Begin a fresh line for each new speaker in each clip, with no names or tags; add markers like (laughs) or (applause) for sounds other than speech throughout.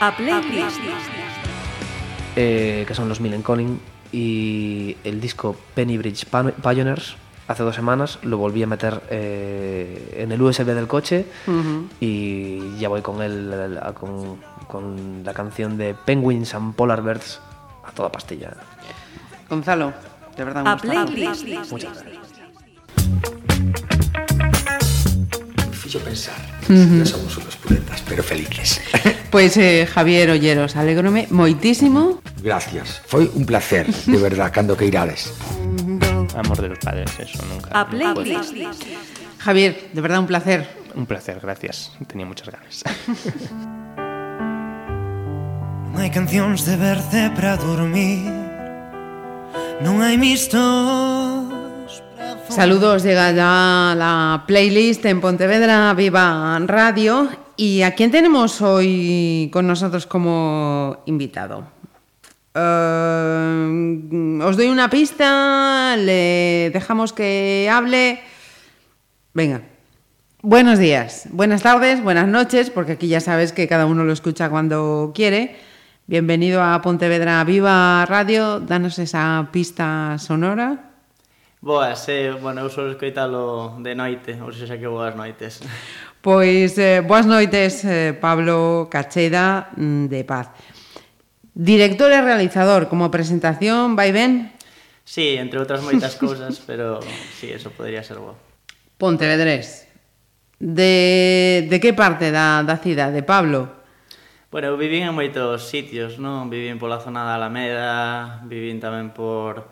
A playlist.
eh, que son los Millen Conning, y el disco Penny Bridge Pioneers, hace dos semanas, lo volví a meter eh, en el USB del coche y ya voy con, el, con, con la canción de Penguins and Polar Bears a toda pastilla.
Gonzalo, de verdad un
A playlist.
Muchas gracias.
pensar que somos unos puretas, pero felices.
Pois eh, Javier Olleros, alegrome moitísimo
Gracias. Foi un placer, de verdad, cando que irades. (laughs)
Amor de los padres, eso nunca.
A playlist.
Javier, de verdad un placer
Un placer, gracias. Tenía muchas ganas. (laughs)
Non hai cancións de verde para dormir Non hai mistos
Saludos, llega ya la playlist en Pontevedra Viva Radio. ¿Y a quién tenemos hoy con nosotros como invitado? Eh, os doy una pista, le dejamos que hable. Venga. Buenos días, buenas tardes, buenas noches, porque aquí ya sabes que cada uno lo escucha cuando quiere. Bienvenido a Pontevedra Viva Radio. Danos esa pista sonora.
Boas, eh, bueno, eu solo escoitalo de noite, ou seja que boas noites.
Pois, eh, boas noites, eh, Pablo Cacheda mm, de Paz. Director e realizador, como presentación, vai ben?
Sí, entre outras moitas cousas, pero sí, eso podría ser bo.
Pontevedrés. De, de que parte da, da cidade, Pablo?
Bueno, eu vivín en moitos sitios, non? Vivín pola zona da Alameda, vivín tamén por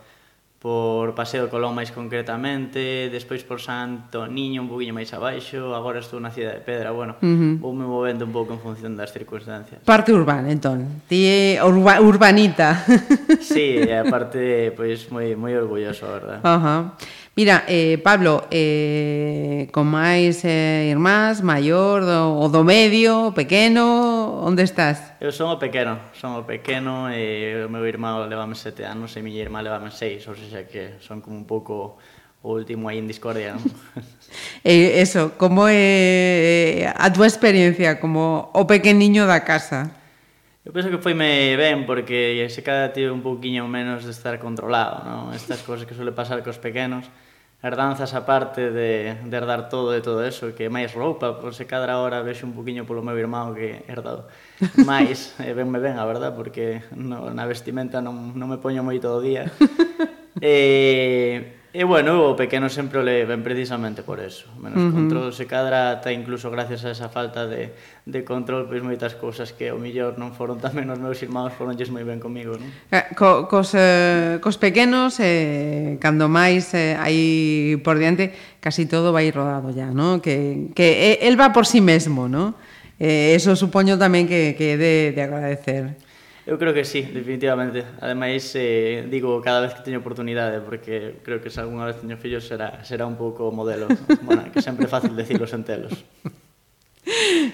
por Paseo Colón máis concretamente, despois por Santo Niño un poquinho máis abaixo, agora estou na cidade de Pedra, bueno, uh -huh. vou me movendo un pouco en función das circunstancias.
Parte urbana, entón, ti é urba, urbanita.
sí, e aparte, pois, pues, moi, moi orgulloso, a verdad.
Ajá. Uh -huh. Mira, eh, Pablo, eh, con máis eh, irmás, maior, do, o do medio, pequeno, onde estás?
Eu son o pequeno, son o pequeno, e o meu irmão levame sete anos e miña irmá levame seis, ou seja que son como un pouco o último aí en discordia, non? (laughs)
eh, eso, como é eh, a túa experiencia como o pequeniño da casa?
Eu penso que foime ben, porque se cada tive un pouquiño menos de estar controlado, non? Estas cousas que suele pasar cos pequenos, herdanzas aparte de, de herdar todo e todo eso, que máis roupa, por se cadra hora vexo un poquinho polo meu irmão que herdado (laughs) máis, e ben me ben, a verdad, porque no, na vestimenta non, non me poño moito o día. (laughs) E, eh, E bueno, o pequeno sempre o le ven precisamente por eso. Menos uh -huh. control se cadra ata incluso gracias a esa falta de, de control, pois moitas cousas que o millor non foron tamén os meus irmãos foronlles moi ben comigo, non?
Eh, co, cos, eh, cos pequenos, eh, cando máis eh, aí por diante, casi todo vai rodado ya, non? Que, que el va por sí mesmo, non? Eh, eso supoño tamén que, que de, de agradecer.
Eu creo que sí, definitivamente. Ademais, eh, digo cada vez que teño oportunidade, porque creo que se algunha vez teño fillos será, será un pouco modelo. (laughs) bueno, que sempre é fácil decirlo sen telos.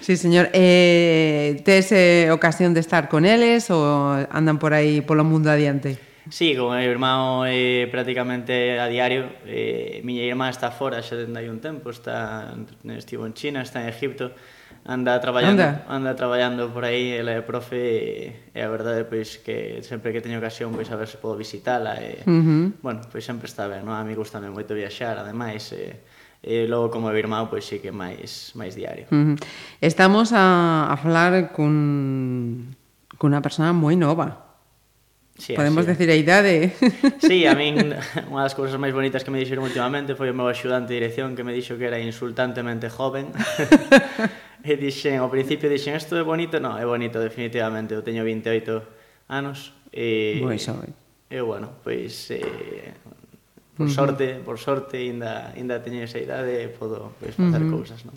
Sí, señor. Eh, tes eh, ocasión de estar con eles ou andan por aí polo mundo adiante?
Sí, con meu irmão eh, prácticamente a diario. Eh, miña irmá está fora xa dende hai un tempo, está, estivo en China, está en Egipto, anda traballando
anda,
anda traballando por aí ela é profe e, e a verdade pois que sempre que teño ocasión pois a ver se podo visitala e uh -huh. bueno, pois sempre está ben, non? A mí gustame moito viaxar, ademais e, e logo como birmao pois sí que máis máis diario.
Uh -huh. Estamos a a falar cun cunha persona moi nova
Sí,
Podemos
así.
decir a idade. (laughs)
Sí, a min (laughs) unha das cousas máis bonitas que me dixeron últimamente foi o meu axudante de dirección que me dixo que era insultantemente joven. (laughs) e dixen, ao principio dixen, isto é bonito? Non, é bonito definitivamente, eu teño 28 anos. E,
Moi.
E bueno, pois eh, por sorte, por sorte ainda ainda teño esa idade e podo pois, facer uh -huh. cousas, non?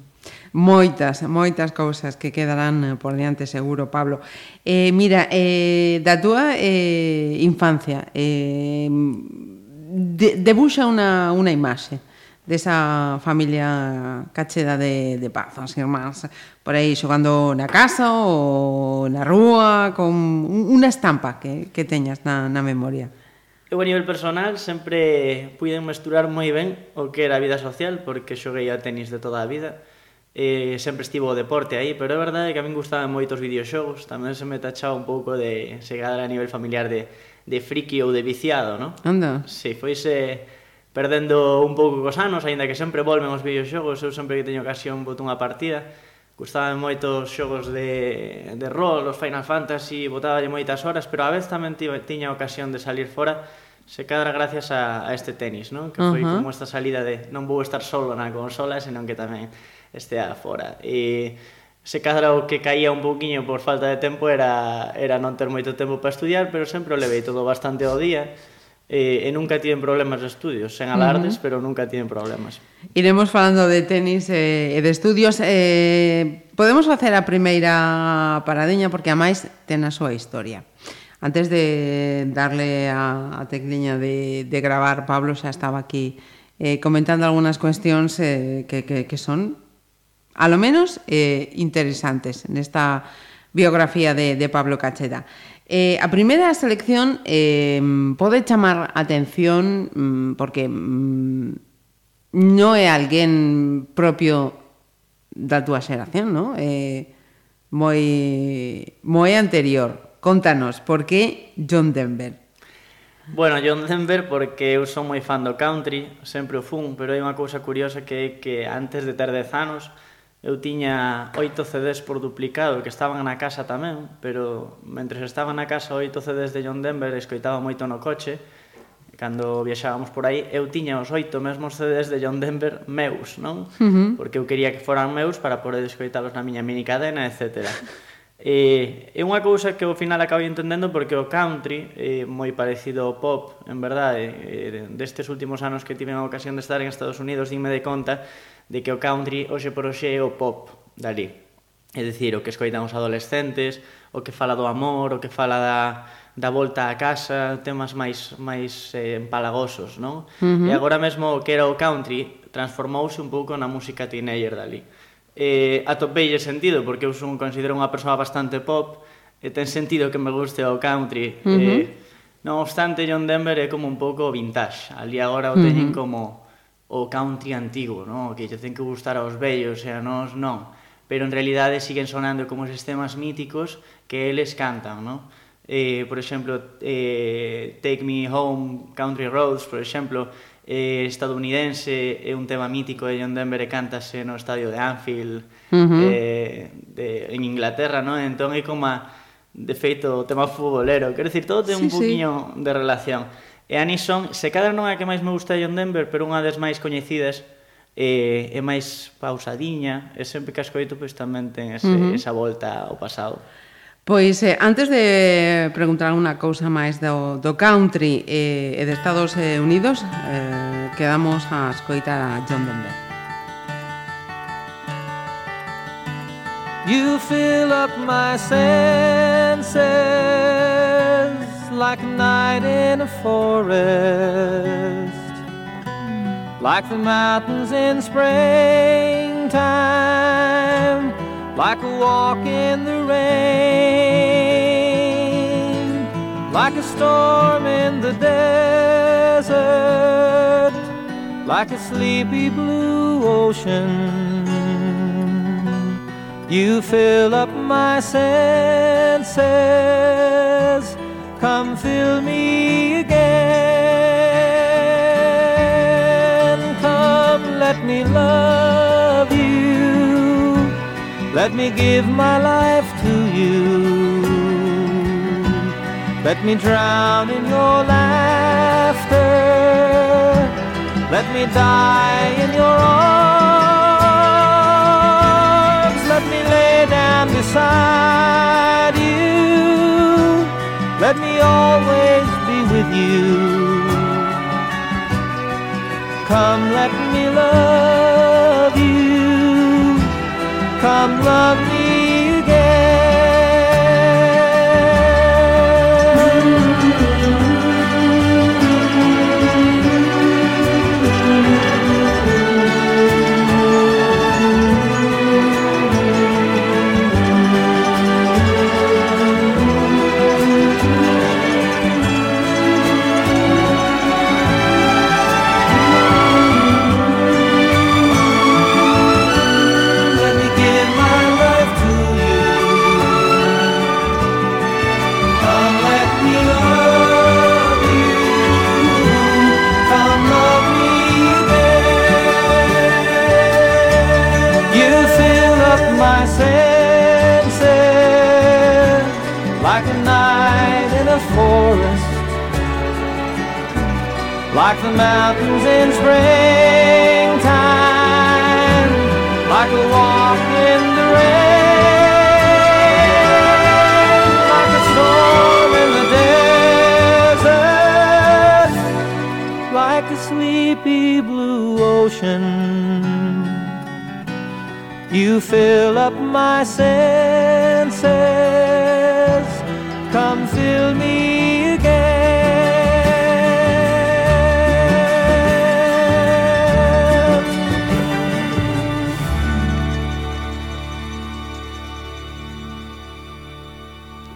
Moitas, moitas cousas que quedarán eh, por diante seguro, Pablo. Eh, mira, eh, da túa eh, infancia, eh, de, debuxa unha, unha imaxe desa familia cacheda de, de paz, as irmáns, por aí xogando na casa ou na rúa, con unha estampa que, que teñas na, na memoria.
Eu a nivel personal sempre puiden mesturar moi ben o que era a vida social porque xoguei a tenis de toda a vida e sempre estivo o deporte aí, pero é verdade que a min gustaban moitos videoxogos, tamén se me tachaba un pouco de se a nivel familiar de, de friki ou de viciado, non?
Anda.
Si, foise perdendo un pouco cos anos, aínda que sempre volven os videoxogos, eu sempre que teño ocasión boto unha partida, gustaban moito os xogos de, de rol, os Final Fantasy, botaba moitas horas, pero a vez tamén tiña ocasión de salir fora se cadra gracias a, a este tenis, non? Que foi uh -huh. como esta salida de non vou estar solo na consola, senón que tamén estea fora. E se cadra o que caía un pouquiño por falta de tempo era, era non ter moito tempo para estudiar, pero sempre o levei todo bastante ao día e, e nunca tiven problemas de estudios, sen alardes, uh -huh. pero nunca tiven problemas.
Iremos falando de tenis eh, e de estudios. Eh, podemos facer a primeira paradiña, porque a máis ten a súa historia. Antes de darle a, a tecniña de, de gravar, Pablo xa estaba aquí eh, comentando algunhas cuestións eh, que, que, que son, a lo menos, eh, interesantes nesta biografía de, de Pablo Cacheda. Eh, a primeira selección eh, pode chamar atención mm, porque mm, non é alguén propio da túa xeración, non? Eh, moi, moi anterior Contanos, por que John Denver?
Bueno, John Denver porque eu son moi fan do country, sempre o fun, pero hai unha cousa curiosa que é que antes de ter 10 anos eu tiña oito CDs por duplicado que estaban na casa tamén, pero mentre estaban na casa oito CDs de John Denver escoitaba moito no coche, cando viaxábamos por aí, eu tiña os oito mesmos CDs de John Denver meus, non? Uh -huh. Porque eu quería que foran meus para poder escoitalos na miña minicadena, etcétera. Eh, é unha cousa que ao final acabei entendendo porque o country é moi parecido ao pop, en verdade, eh, destes últimos anos que tiven a ocasión de estar en Estados Unidos, dime de conta de que o country hoxe por hoxe é o pop dali. É dicir, o que escoitan os adolescentes, o que fala do amor, o que fala da, da volta a casa, temas máis máis eh, empalagosos, non? Uh -huh. E agora mesmo o que era o country transformouse un pouco na música teenager dali eh, atopeille sentido, porque eu son considero unha persoa bastante pop, e ten sentido que me guste o country. Uh -huh. eh, non obstante, John Denver é como un pouco vintage. Ali agora o teñen uh -huh. como o country antigo, no? que lle ten que gustar aos vellos e a nós non. Pero en realidade siguen sonando como eses temas míticos que eles cantan. No? Eh, por exemplo, eh, Take Me Home, Country Roads, por exemplo, eh, estadounidense é un tema mítico de John Denver e cántase no estadio de Anfield uh -huh. eh, de, en Inglaterra, ¿no? Entón é como a, de feito o tema futbolero, quero dicir, todo ten sí, un poquinho sí. de relación. E Anison, se cada non é a que máis me gusta de John Denver, pero unha das máis coñecidas, eh, é máis pausadiña e sempre que as escoito pois, tamén ten ese, uh -huh. esa volta ao pasado.
Pois eh, antes de preguntar unha cousa máis do, do country eh, e de Estados eh, Unidos, eh, quedamos a escoitar a John Denver. You fill up my senses like a night in a forest like the mountains in springtime like a walk in the rain, like a storm in the desert, like a sleepy blue ocean. You fill up my senses come fill me again. Come, let me love. Let me give my life to you. Let me drown in your laughter. Let me die in your arms. Let me lay down beside you let me always be with you. Come, let me love you. Come, love me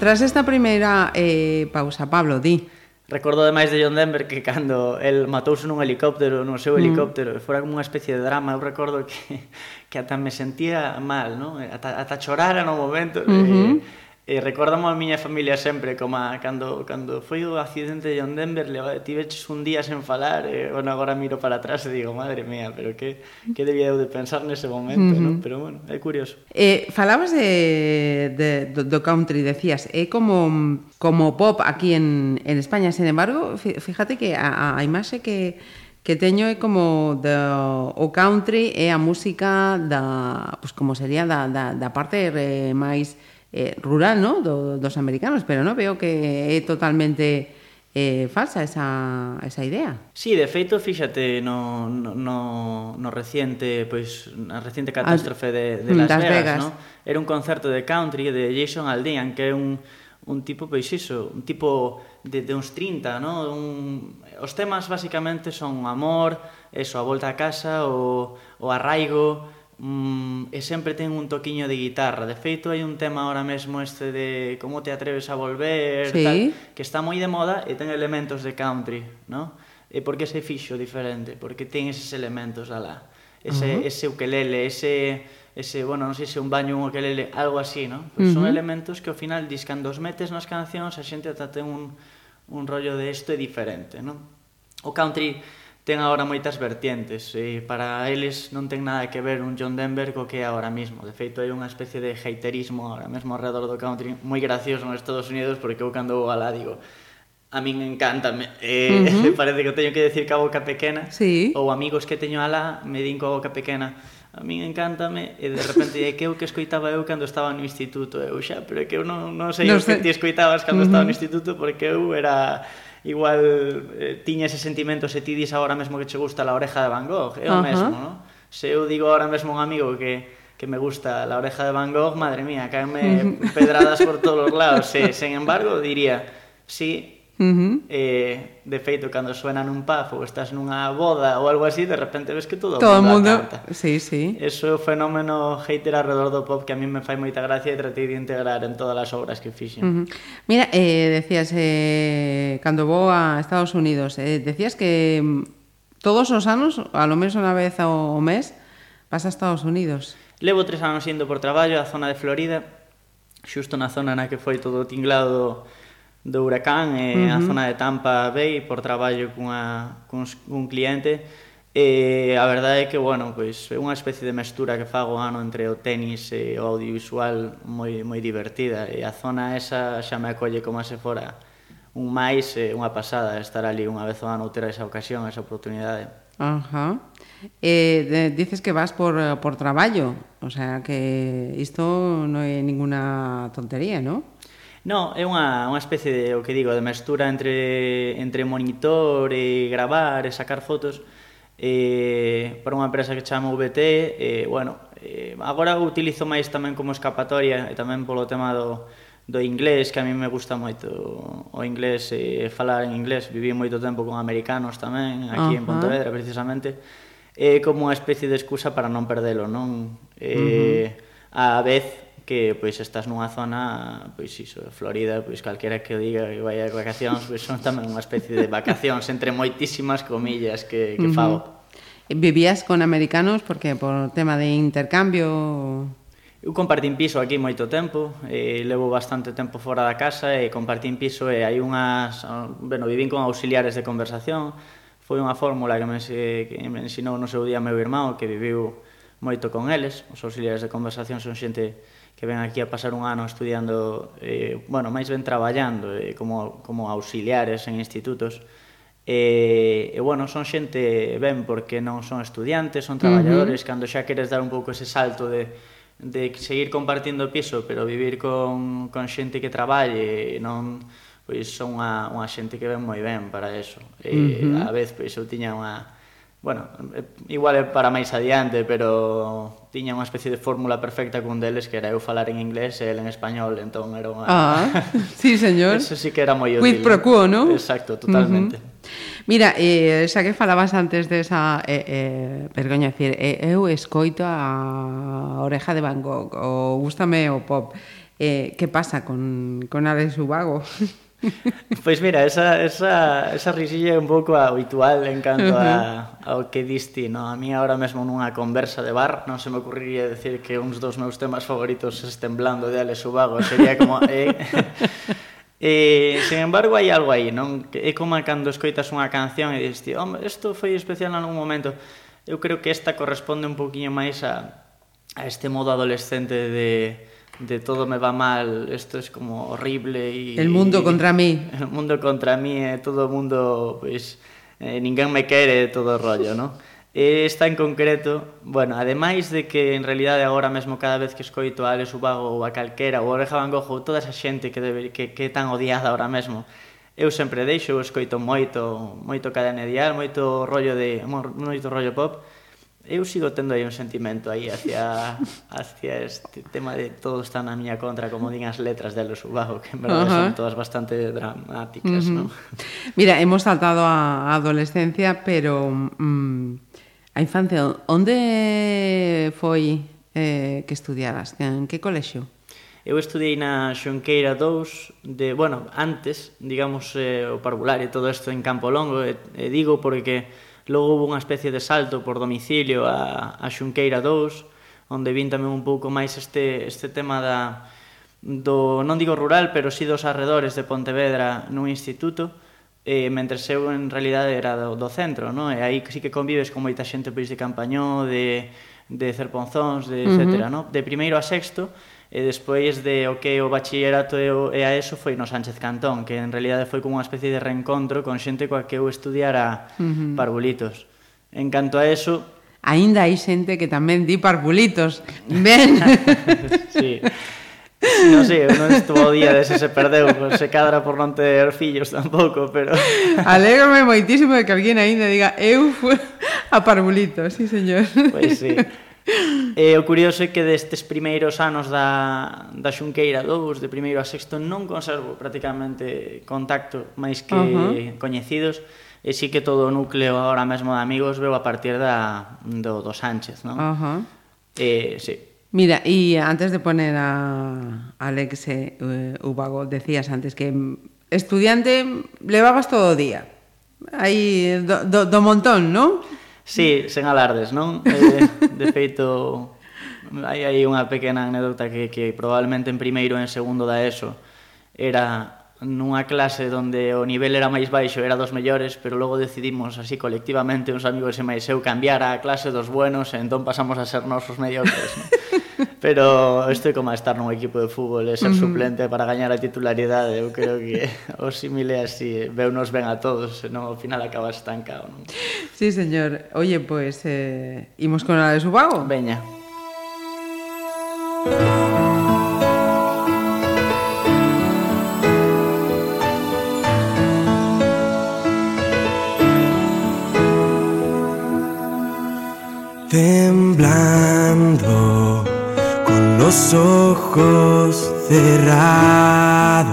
Tras esta primeira eh, pausa, Pablo, di.
Recordo ademais de John Denver que cando el matouse nun helicóptero, nun seu mm. helicóptero, mm. fora como unha especie de drama, eu recordo que, que ata me sentía mal, ¿no? ata, ata chorara no momento. Mm -hmm. eh, E recordamo a miña familia sempre como a, cando, cando foi o accidente de John Denver leva, tiveches un día sen falar e bueno, agora miro para atrás e digo madre mía, pero que, que debía eu de pensar nese momento, uh -huh. non? Pero bueno, é curioso
eh, Falabas de, de, do, do country, decías é eh, como, como pop aquí en, en España, sin embargo fíjate que a, a imaxe que que teño é como do, o country é a música da, pues como sería da, da, da parte máis eh, rural ¿no? Do, dos americanos, pero no veo que é totalmente eh, falsa esa, esa idea.
Sí, de feito, fíxate no, no, no reciente, pois, na reciente catástrofe de, de mm, Las, Las Vegas, Vegas. No? era un concerto de country de Jason Aldean, que é un, un tipo, pois iso, un tipo de, de uns 30, no? un, os temas basicamente son amor, eso, a volta a casa, o, o arraigo, mm, e sempre ten un toquiño de guitarra. De feito, hai un tema ahora mesmo este de como te atreves a volver,
sí.
tal, que está moi de moda e ten elementos de country, ¿no? E por que se fixo diferente? Porque ten eses elementos alá. Ese, uh -huh. ese ukelele, ese, ese, bueno, non sei se un baño, un ukelele, algo así, ¿no? Pues uh -huh. Son elementos que ao final dis cando os metes nas cancións a xente ata ten un, un rollo de isto é diferente, ¿no? O country ten agora moitas vertientes e para eles non ten nada que ver un John Denver co que é agora mismo. De feito, hai unha especie de haterismo agora mesmo alrededor do country moi gracioso nos Estados Unidos porque eu cando vou alá digo a min encanta eh, uh (laughs) -huh. parece que teño que decir que a boca pequena
sí.
ou amigos que teño alá me din coa boca pequena a min encántame e de repente é que eu que escoitaba eu cando estaba no instituto eu xa, pero é que eu non, non sei no o que ti escoitabas cando uh -huh. estaba no instituto porque eu era igual eh, tiña ese sentimento se ti dis agora mesmo que che gusta la oreja de Van Gogh, é o uh -huh. mesmo, non? Se eu digo agora mesmo a un amigo que que me gusta la oreja de Van Gogh, madre mía, caenme (laughs) pedradas por todos os lados. Sí, sen embargo, diría, sí, Uh -huh. eh, de feito, cando suena nun pub ou estás nunha boda ou algo así, de repente ves que todo,
todo mundo,
mundo canta.
Sí, sí.
Eso é o fenómeno hater alrededor do pop que a mí me fai moita gracia e tratei de integrar en todas as obras que fixen. Uh
-huh. Mira, eh, decías, eh, cando vou a Estados Unidos, eh, decías que mm, todos os anos, a lo menos unha vez ao mes, vas a Estados Unidos.
Levo tres anos indo por traballo á zona de Florida, xusto na zona na que foi todo tinglado do huracán eh, uh -huh. a zona de Tampa Bay por traballo cunha, cun, cun cliente e a verdade é que, bueno, pois, é unha especie de mestura que fago ano entre o tenis e o audiovisual moi, moi divertida e a zona esa xa me acolle como se fora un máis e unha pasada estar ali unha vez ao ano ter esa ocasión, esa oportunidade.
Ajá. Eh, de, dices que vas por, eh, por traballo, o sea que isto non é ninguna tontería, ¿no?
No, é unha, unha especie de, o que digo, de mestura entre, entre monitor e gravar e sacar fotos eh, para unha empresa que chama VT eh, bueno, eh, agora utilizo máis tamén como escapatoria e tamén polo tema do, do inglés, que a mí me gusta moito o inglés e eh, falar en inglés. Viví moito tempo con americanos tamén, aquí uh -huh. en Pontevedra precisamente. É eh, como unha especie de excusa para non perdelo, non? Eh, uh -huh. A vez que pois estás nunha zona, pois iso, Florida, pois calquera que o diga que vai a vacacións, pois son tamén unha especie de vacacións entre moitísimas comillas que, que uh
-huh. Vivías con americanos porque por tema de intercambio?
Eu compartín piso aquí moito tempo, eh, levo bastante tempo fora da casa e compartín piso e hai unhas... Ah, bueno, vivín con auxiliares de conversación, foi unha fórmula que me, que me ensinou no seu día meu irmão que viviu moito con eles, os auxiliares de conversación son xente que ven aquí a pasar un ano estudiando, eh, bueno, máis ben traballando eh, como, como auxiliares en institutos, E, e bueno, son xente ben porque non son estudiantes, son traballadores, uh -huh. cando xa queres dar un pouco ese salto de de seguir compartindo piso, pero vivir con, con xente que traballe, non pois son unha, unha xente que ven moi ben para eso. Eh, e uh -huh. a vez pois eu tiña unha bueno, eh, igual é para máis adiante, pero tiña unha especie de fórmula perfecta cun deles que era eu falar en inglés e el en español, entón era unha...
Ah, (laughs) sí, señor.
Eso sí que era moi útil.
Quid pro quo, ¿no?
Exacto, totalmente. Uh
-huh. Mira, eh, xa que falabas antes desa de eh, eh, vergoña decir, eh, eu escoito a Oreja de Van Gogh ou gústame o pop. Eh, que pasa con, con Alex Ubago? (laughs) (laughs)
Pois mira, esa, esa, esa risilla é un pouco habitual en canto a, ao que diste, no? A mí ahora mesmo nunha conversa de bar non se me ocurriría decir que uns dos meus temas favoritos estén blando de Alex Ubago, sería como... (laughs) Eh, (laughs) eh E, sen embargo, hai algo aí, non? É como cando escoitas unha canción e dices, hombre, isto foi especial en algún momento. Eu creo que esta corresponde un poquinho máis a, a este modo adolescente de de todo me va mal, esto es como horrible y...
El mundo y, contra mí. (laughs)
El mundo contra mí, eh, todo el mundo, pues, eh, ninguén me quere, todo o rollo, ¿no? (laughs) Eh, esta en concreto, bueno, ademais de que en realidade agora mesmo cada vez que escoito a Alex Ubago ou a calquera ou a Oreja Van Gogh ou toda esa xente que, debe, que, que é tan odiada agora mesmo, eu sempre deixo, eu escoito moito, moito cadena dial, moito rollo de moito rollo pop, eu sigo tendo aí un sentimento aí hacia (laughs) hacia este tema de todo está na miña contra, como din as letras de Los Ubago, que en verdade uh -huh. son todas bastante dramáticas, uh -huh. non?
Mira, hemos saltado a adolescencia, pero mm, a infancia, onde foi eh, que estudiaras? En que colexio?
Eu estudei na Xonqueira 2 de, bueno, antes, digamos, eh, o parvulario e todo isto en Campo Longo, e, e digo porque Logo houve unha especie de salto por domicilio a, a Xunqueira 2, onde vin tamén un pouco máis este, este tema da, do, non digo rural, pero si sí dos arredores de Pontevedra nun instituto, eh, mentre eu en realidade era do, do centro, no? e aí sí que convives con moita xente pois de Campañó, de, de Cerponzóns, de, uh -huh. etc. No? De primeiro a sexto, e despois de o que o bachillerato e, o, e a ESO foi no Sánchez Cantón, que en realidade foi como unha especie de reencontro con xente coa que eu estudiara uh -huh. parvulitos. En canto a eso...
Ainda hai xente que tamén di parvulitos. Ben... (laughs)
sí. Non sei, non estuvo o día de se se perdeu, se cadra por non ter fillos tampouco, pero... (laughs)
Alégrome moitísimo de que alguén aínda diga eu fui a parvulitos, sí, señor.
Pois pues sí. E o curioso é que destes primeiros anos da, da Xunqueira 2, de primeiro a sexto, non conservo prácticamente contacto máis que uh -huh. coñecidos, e sí que todo o núcleo ahora mesmo de amigos veo a partir da, do, do Sánchez, non?
Uh -huh.
eh, sí.
Mira, e antes de poner a Alex eh, Ubago, decías antes que estudiante levabas todo o día. Aí do, do, do montón, non?
Sí, sen alardes, non? Eh, de feito, hai aí unha pequena anécdota que, que probablemente en primeiro e en segundo da ESO era nunha clase onde o nivel era máis baixo, era dos mellores, pero logo decidimos así colectivamente uns amigos e máis eu cambiar a clase dos buenos e entón pasamos a ser nosos mediocres. Non? pero isto é como estar nun equipo de fútbol e ser uh -huh. suplente para gañar a titularidade, eu creo que (laughs) o simile así, eh, veunos ben a todos, senón ao final acaba estancado, non?
Sí, señor. Oye, pois pues, eh, imos con a de Subago?
Veña.
Veña. Los ojos cerrados,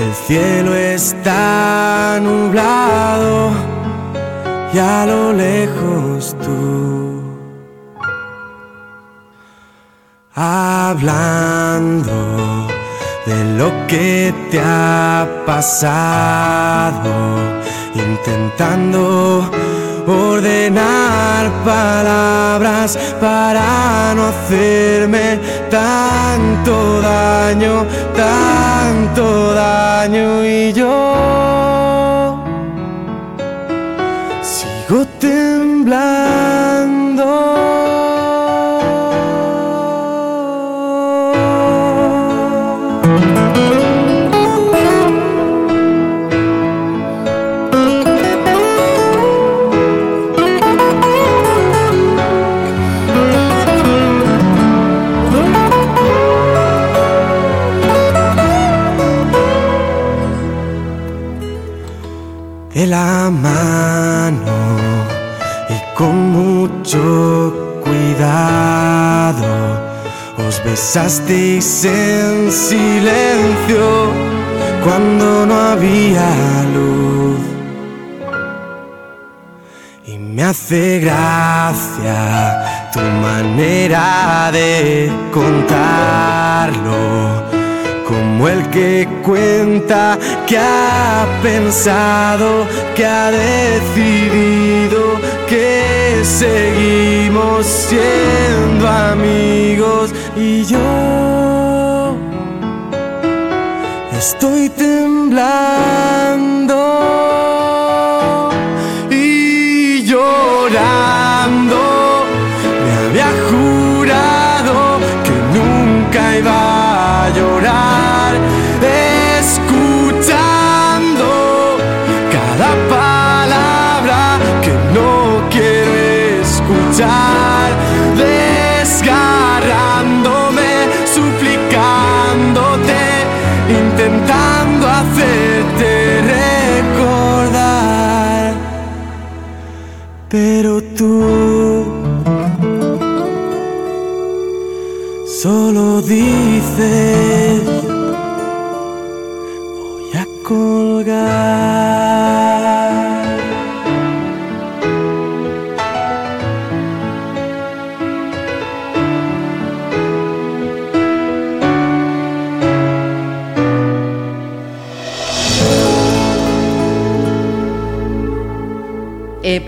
el cielo está nublado y a lo lejos tú, hablando de lo que te ha pasado, intentando ordenar palabras para no hacerme tanto daño, tanto daño y yo sigo temblando. La mano y con mucho cuidado os besasteis en silencio cuando no había luz. Y me hace gracia tu manera de contarlo como el que cuenta que ha pensado, que ha decidido que seguimos siendo amigos. Y yo estoy temblando Pero tú solo dices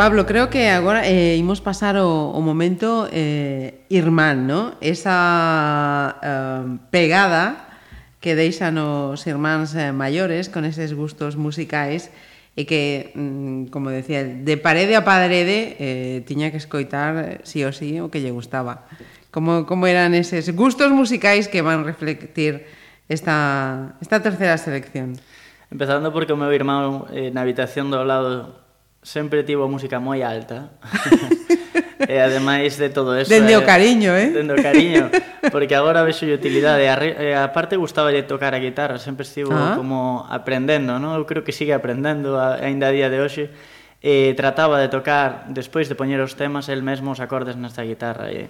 Pablo, creo que agora eh, imos pasar o, o momento eh, Irmán, no? Esa eh, pegada que deixan os irmáns eh, maiores con eses gustos musicais e que, mm, como decía, de parede a parede eh, tiña que escoitar eh, sí o sí o que lle gustaba. Como, como eran eses gustos musicais que van reflectir esta, esta terceira selección?
Empezando porque o meu irmán eh, na habitación do lado sempre tivo música moi alta. (laughs) e ademais de todo eso...
Dende o
eh,
cariño, eh?
Dende o cariño, porque agora vexo utilidade. A, a parte gustaba de tocar a guitarra, sempre estivo
ah.
como aprendendo, non? Eu creo que sigue aprendendo aínda a día de hoxe. E trataba de tocar, despois de poñer os temas, el mesmo os acordes nesta guitarra. E,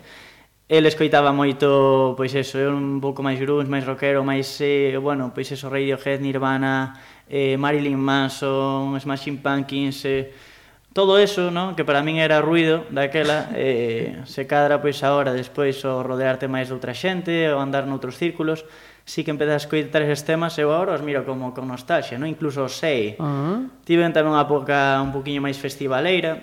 el escoitaba moito, pois eso, eu un pouco máis grunge, máis rockero, máis, eh, bueno, pois eso, Radiohead, Nirvana, eh, Marilyn Manson, Smashing Pumpkins, eh, todo eso, ¿no? que para min era ruido daquela, (laughs) eh, se cadra pois agora despois o rodearte máis de outra xente, o andar noutros círculos, si que empezas a escoitar eses temas, eu agora os miro como con nostalgia, no? incluso os sei.
Uh -huh.
Tiven tamén unha época un poquinho máis festivaleira,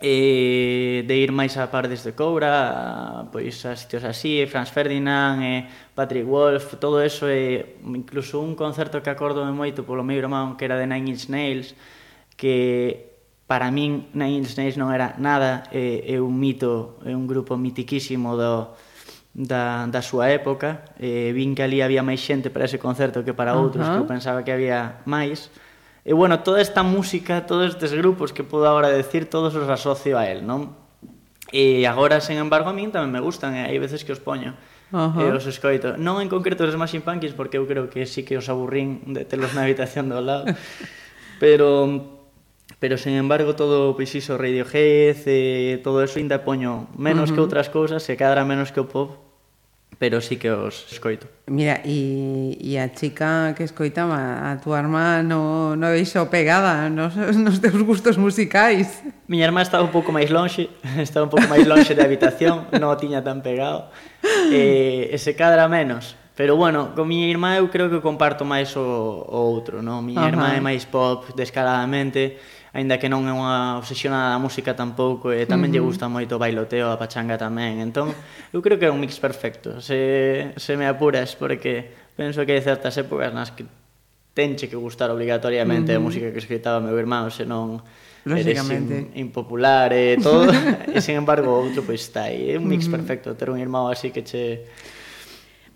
e de ir máis a par desde Coura, a, pois a sitios así, Franz Ferdinand, e Patrick Wolf, todo eso, e incluso un concerto que acordo moito polo meu irmán, que era de Nine Inch Nails, que para min Nine Inch Nails non era nada, é, é un mito, é un grupo mitiquísimo do, da, da súa época, e vin que ali había máis xente para ese concerto que para outros,
uh -huh.
que eu pensaba que había máis, e E bueno, toda esta música, todos estes grupos que podo agora decir, todos os asocio a él, non? E agora, sen embargo, a min tamén me gustan, e hai veces que os poño.
Uh -huh.
e os escoito. Non en concreto os Smashing Pumpkins porque eu creo que sí que os aburrín de telos na habitación do lado. (laughs) pero pero sen embargo todo pois iso Radiohead e todo eso ainda poño menos uh -huh. que outras cousas e cadra menos que o pop pero sí que os escoito.
Mira, e, e a chica que escoitaba a túa irmá no, no deixou pegada nos, (laughs) nos teus gustos musicais.
Miña irmá estaba un pouco máis lonxe, (laughs) estaba un pouco máis lonxe da habitación, non o tiña tan pegado. E, e se cadra menos. Pero bueno, con miña irmá eu creo que comparto máis o, o outro, non? Miña
Ajá.
irmá é máis pop descaradamente, aínda que non é unha obsesionada da música tampouco, e tamén uh -huh. lle gusta moito o bailoteo, a pachanga tamén. Entón, eu creo que é un mix perfecto, se, se me apuras, porque penso que hai certas épocas nas que tenche que gustar obligatoriamente uh -huh. a música que escritaba meu irmão, senón eres in, impopular eh, (laughs) e todo, e sen embargo outro pois está aí, é un mix uh -huh. perfecto ter un irmão así que che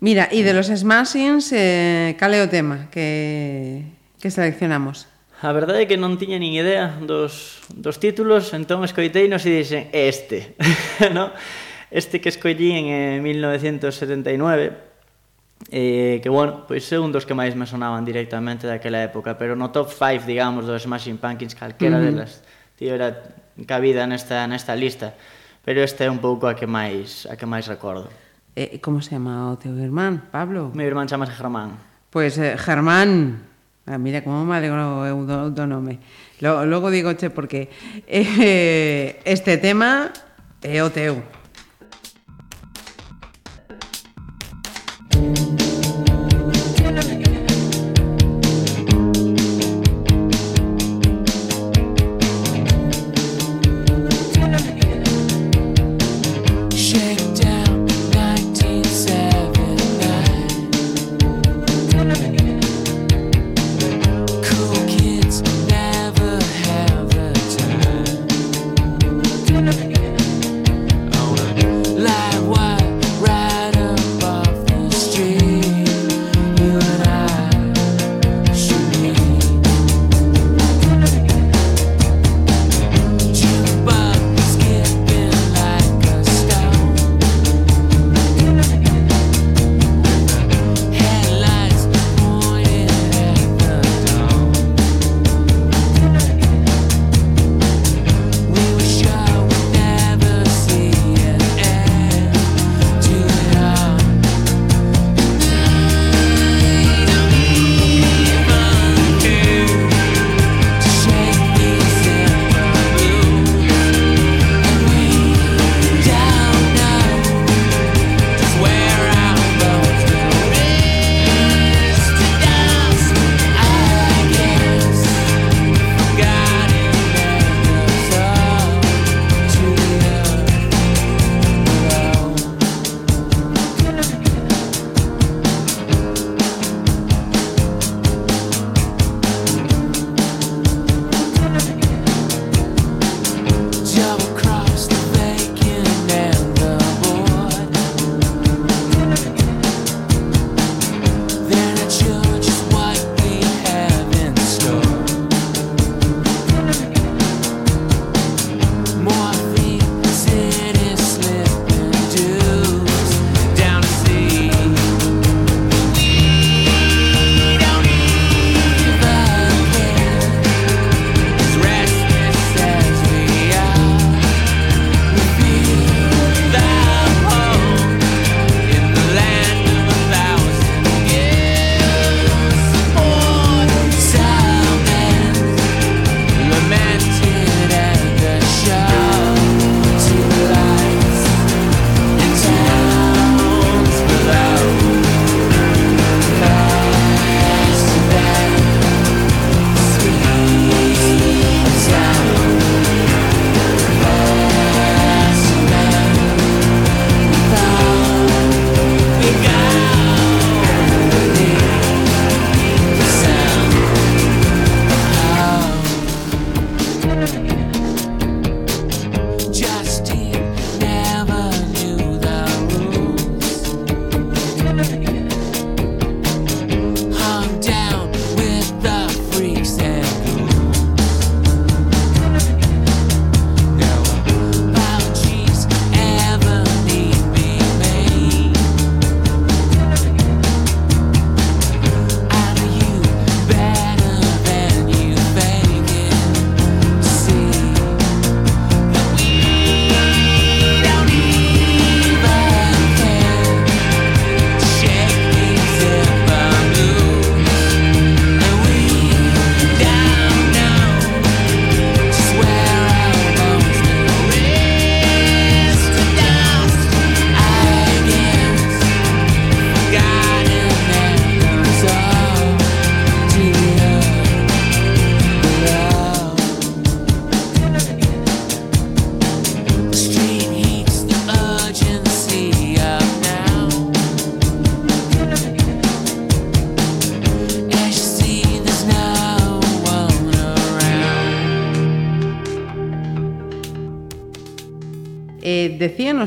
Mira, e de eh. los Smashings, eh, cal é o tema que, que seleccionamos?
A verdade é que non tiña nin idea dos, dos títulos, entón escoitei nos e dixen este, (laughs) no? Este que escollí en eh, 1979, eh, que, bueno, pois é un dos que máis me sonaban directamente daquela época, pero no top 5, digamos, dos Smashing Pumpkins, calquera mm -hmm. delas, tío, era cabida nesta, nesta lista, pero este é un pouco a que máis, a que máis recordo.
Eh, como se chama o teu irmán, Pablo?
Meu irmán chamase Germán.
Pois, pues, eh, Germán, Ah, mira como me alegro eh, eu do, do nome. Logo, logo digo che porque eh, (laughs) este tema é o teu.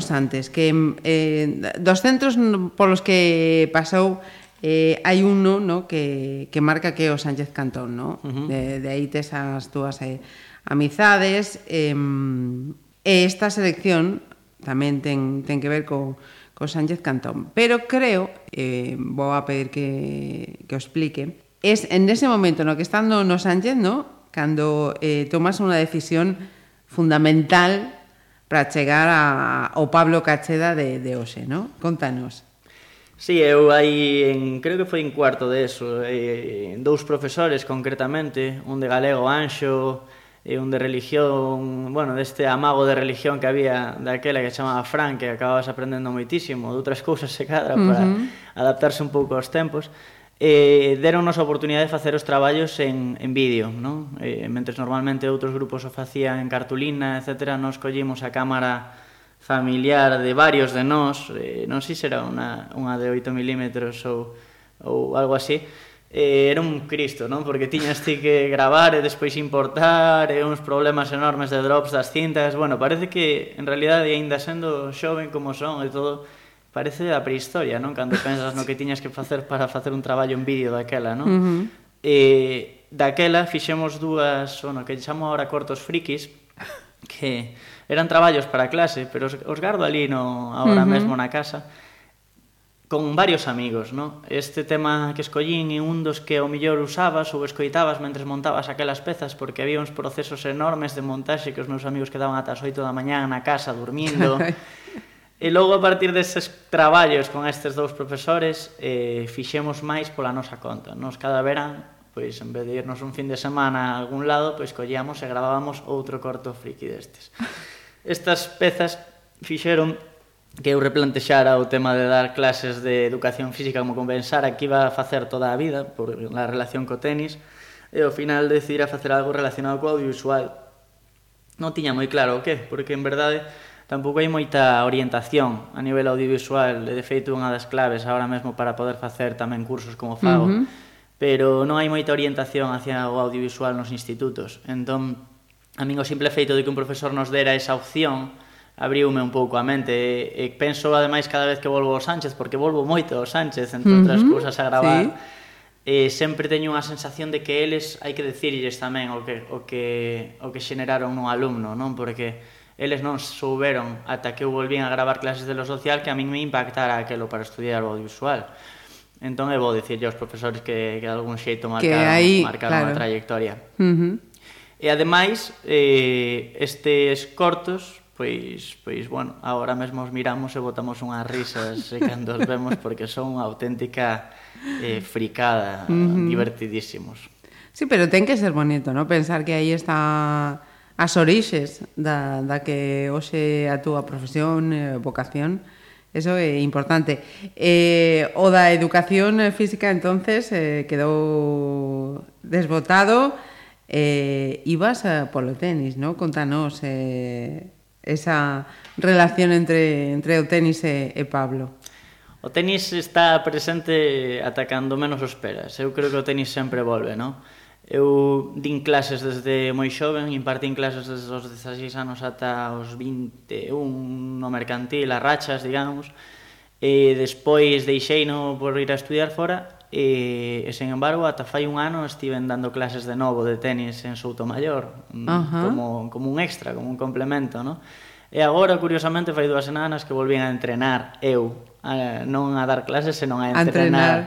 falamos antes, que eh, dos centros polos que pasou eh, hai uno no, que, que marca que é o Sánchez Cantón, no? Uh -huh. de, de aí tes as túas eh, amizades, eh, e esta selección tamén ten, ten que ver co,
co Sánchez Cantón. Pero creo, eh, vou a pedir que, que o explique, es en ese momento no que estando no Sánchez, no? cando eh, tomas unha decisión fundamental para chegar a, ao Pablo Cacheda de, de hoxe, non? Contanos.
Sí, eu aí en, creo que foi en cuarto de eso, eh, dous profesores concretamente, un de galego Anxo e un de religión, bueno, deste amago de religión que había daquela que chamaba Fran, que acababas aprendendo moitísimo, de outras cousas se cadra para uh -huh. adaptarse un pouco aos tempos eh, deronnos a oportunidade de facer os traballos en, en vídeo, non? Eh, mentres normalmente outros grupos o facían en cartulina, etc., nos collimos a cámara familiar de varios de nós, eh, non sei se era unha, unha de 8 mm ou, ou algo así, eh, era un cristo, non? Porque tiñas ti que gravar e despois importar, e uns problemas enormes de drops das cintas, bueno, parece que en realidade aínda sendo xoven como son e todo, parece a prehistoria, non? Cando (laughs) pensas no que tiñas que facer para facer un traballo en vídeo daquela, non?
Uh eh, -huh.
E daquela fixemos dúas, bueno, que chamo ahora cortos frikis, que eran traballos para clase, pero os, os gardo ali no, ahora uh -huh. mesmo na casa, con varios amigos, non? Este tema que escollín é un dos que o millor usabas ou escoitabas mentre montabas aquelas pezas porque había uns procesos enormes de montaxe que os meus amigos quedaban ata as 8 da mañá na casa dormindo (laughs) (laughs) E logo a partir deses traballos con estes dous profesores eh, fixemos máis pola nosa conta. Nos cada verán, pois en vez de irnos un fin de semana a algún lado, pois collíamos e gravábamos outro corto friki destes. (laughs) Estas pezas fixeron que eu replantexara o tema de dar clases de educación física como compensar que iba a facer toda a vida por la relación co tenis e ao final decidir a facer algo relacionado co audiovisual. Non tiña moi claro o que, porque en verdade tampouco hai moita orientación a nivel audiovisual, de feito unha das claves agora mesmo para poder facer tamén cursos como fago, uh -huh. pero non hai moita orientación hacia o audiovisual nos institutos. Entón, a min o simple feito de que un profesor nos dera esa opción abriume un pouco a mente e, e penso ademais cada vez que volvo ao Sánchez porque volvo moito ao Sánchez entre uh -huh. outras cousas a gravar sí. eh, sempre teño unha sensación de que eles hai que decirlles tamén o que, o que, o que xeneraron un alumno non porque eles non souberon ata que eu volvín a gravar clases de lo social que a min me impactara aquelo para estudiar o audiovisual. Entón eu vou dicirlle aos profesores que, que de algún xeito marcaron, que
aí,
marcaron claro. a trayectoria.
Uh -huh.
E ademais, eh, estes cortos, pois, pois, bueno, agora mesmo os miramos e botamos unhas risas e cando os vemos porque son unha auténtica eh, fricada, uh -huh. divertidísimos.
Sí, pero ten que ser bonito, ¿no? Pensar que aí está as orixes da, da que hoxe a túa profesión, eh, vocación, eso é importante. Eh, o da educación física, entonces, eh, quedou desbotado, eh, ibas a, polo tenis, ¿no? Contanos eh, esa relación entre, entre o tenis e, e Pablo.
O tenis está presente atacando menos os peras. Eu creo que o tenis sempre volve, non? Eu din clases desde moi xoven, impartín clases desde os 16 anos ata os 21 no mercantil, a rachas, digamos. E despois deixei no por ir a estudiar fora e, e sen embargo, ata fai un ano estiven dando clases de novo de tenis en Soutomayor, uh mm, -huh. como, como un extra, como un complemento, no? E agora, curiosamente, fai dúas semanas que volvín a entrenar eu, a, non a dar clases, senón a entrenar. A entrenar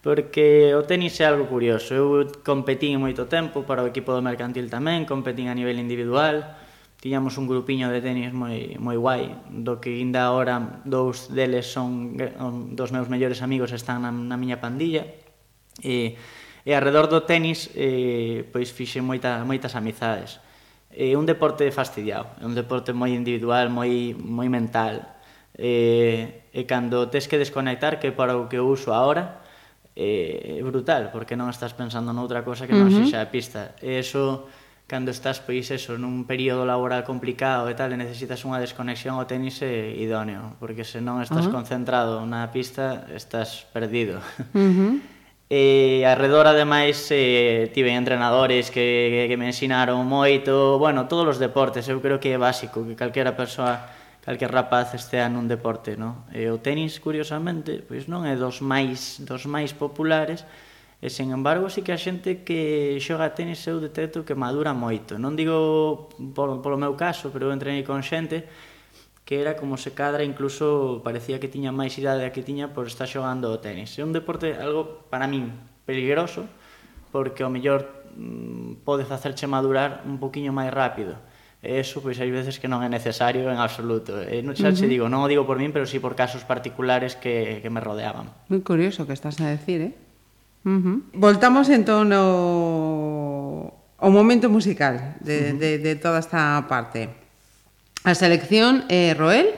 porque o tenis é algo curioso. Eu competín moito tempo para o equipo do mercantil tamén, competín a nivel individual, tiñamos un grupiño de tenis moi, moi guai, do que ainda agora dous deles son dos meus mellores amigos están na, na miña pandilla, e, e arredor do tenis eh, pois fixe moita, moitas amizades. É un deporte fastidiado, é un deporte moi individual, moi, moi mental, e, e cando tes que desconectar, que para o que uso agora, é brutal, porque non estás pensando noutra cosa que non uh -huh. sexa a pista. E eso, cando estás, pois, eso, nun período laboral complicado e tal, e necesitas unha desconexión ao tenis é idóneo, porque se non estás uh -huh. concentrado na pista, estás perdido. Uh (laughs) -huh. E arredor, ademais, eh, tive entrenadores que, que me ensinaron moito, bueno, todos os deportes, eu creo que é básico que calquera persoa calquer rapaz estea nun deporte, no? E o tenis, curiosamente, pois non é dos máis dos máis populares, e sen embargo, si que a xente que xoga tenis eu detecto que madura moito. Non digo polo, polo meu caso, pero eu entrenei con xente que era como se cadra, incluso parecía que tiña máis idade a que tiña por estar xogando o tenis. É un deporte algo para min peligroso, porque ao mellor mm, pode facerche madurar un poquinho máis rápido E eso, pois, hai veces que non é necesario en absoluto. Eh, e non xa uh -huh. digo, non o digo por min, pero si sí por casos particulares que, que me rodeaban.
Moi curioso que estás a decir, eh? Uh -huh. Voltamos entón ao, ao momento musical de, uh -huh. de, de toda esta parte. A selección é eh, Roel,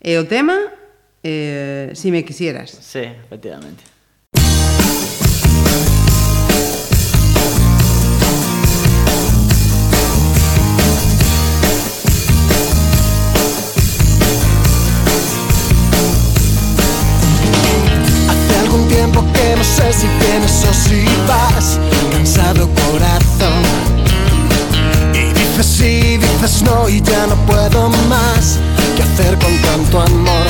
e o tema eh, Si me quisieras.
Sí, efectivamente.
No sé si vienes o si vas. Cansado corazón. Y dices sí, dices no y ya no puedo más. ¿Qué hacer con tanto amor?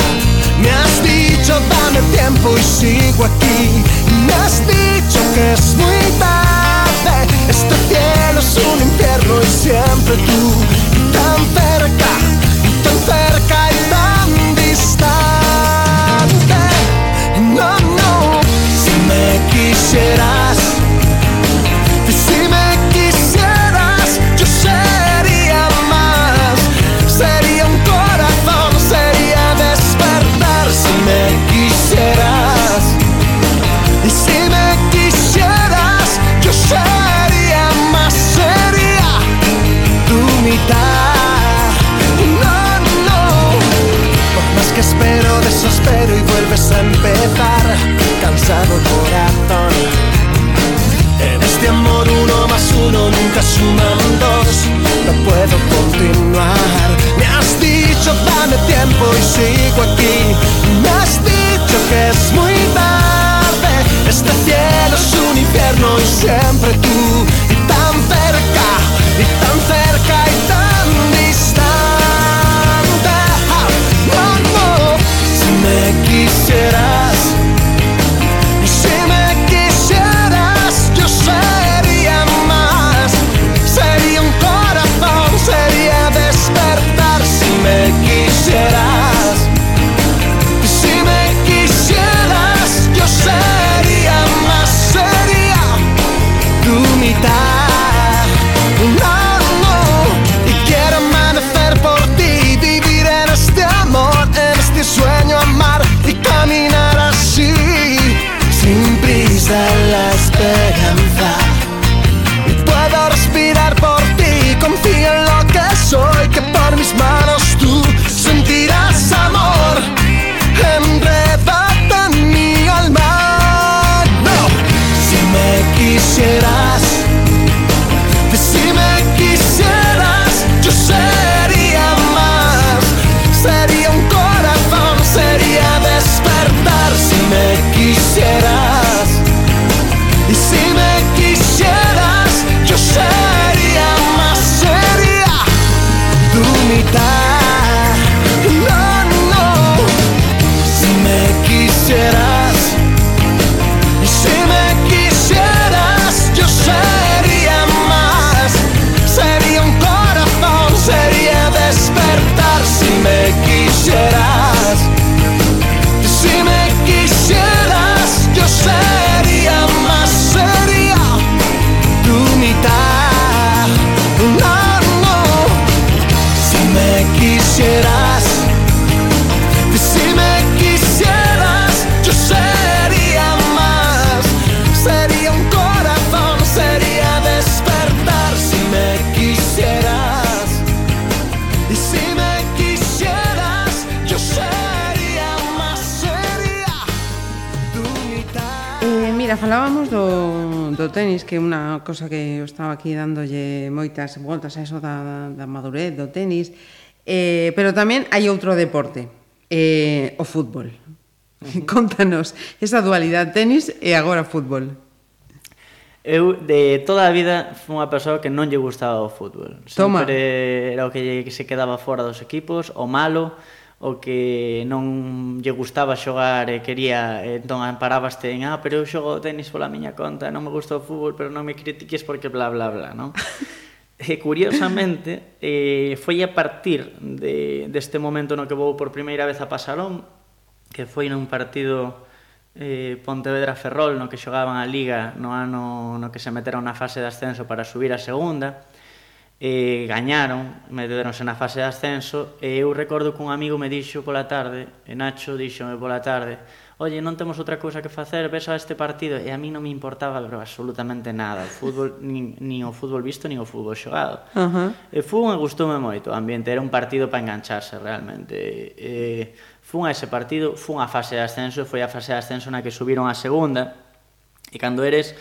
Me has dicho dame tiempo y sigo aquí Y me has dicho que es muy tarde. Este cielo es un infierno y siempre tú tan cerca, quisieras, si me quisieras, yo sería más, sería un corazón, sería despertar, si me quisieras, y si me quisieras, yo sería más, sería tu mitad, no, no. Por más que espero, desespero y vuelves a empezar. Cansado corazón. Uno nunca suman dos. No puedo continuar. Me has dicho dame tiempo y sigo aquí. Me has dicho que es muy tarde. Este cielo es un infierno y siempre tú.
será do tenis, que é unha cosa que eu estaba aquí dándolle moitas voltas a eso da, da madurez do tenis, eh, pero tamén hai outro deporte, eh, o fútbol. Uh (laughs) -huh. Contanos esa dualidade tenis e agora fútbol.
Eu de toda a vida fui unha persoa que non lle gustaba o fútbol.
Toma.
Sempre era o que se quedaba fora dos equipos, o malo, o que non lle gustaba xogar e quería, entón amparabaste en, ah, pero eu xogo tenis pola miña conta, non me gusta o fútbol, pero non me critiques porque bla bla bla, non? (laughs) e curiosamente, eh, foi a partir de, deste momento no que vou por primeira vez a Pasarón, que foi nun partido eh, Pontevedra Ferrol no que xogaban a Liga no ano no que se meteron na fase de ascenso para subir a segunda, e gañaron, meteronse na fase de ascenso e eu recordo que un amigo me dixo pola tarde, e Nacho díxome pola tarde, oye, non temos outra cousa que facer, ves a este partido, e a mí non me importaba pero absolutamente nada, o fútbol, (laughs) nin, nin o fútbol visto, nin o fútbol xogado.
Uh -huh.
E fun e gustoume moito o ambiente, era un partido para engancharse realmente. E, fun a ese partido, fun a fase de ascenso, foi a fase de ascenso na que subiron a segunda, e cando eres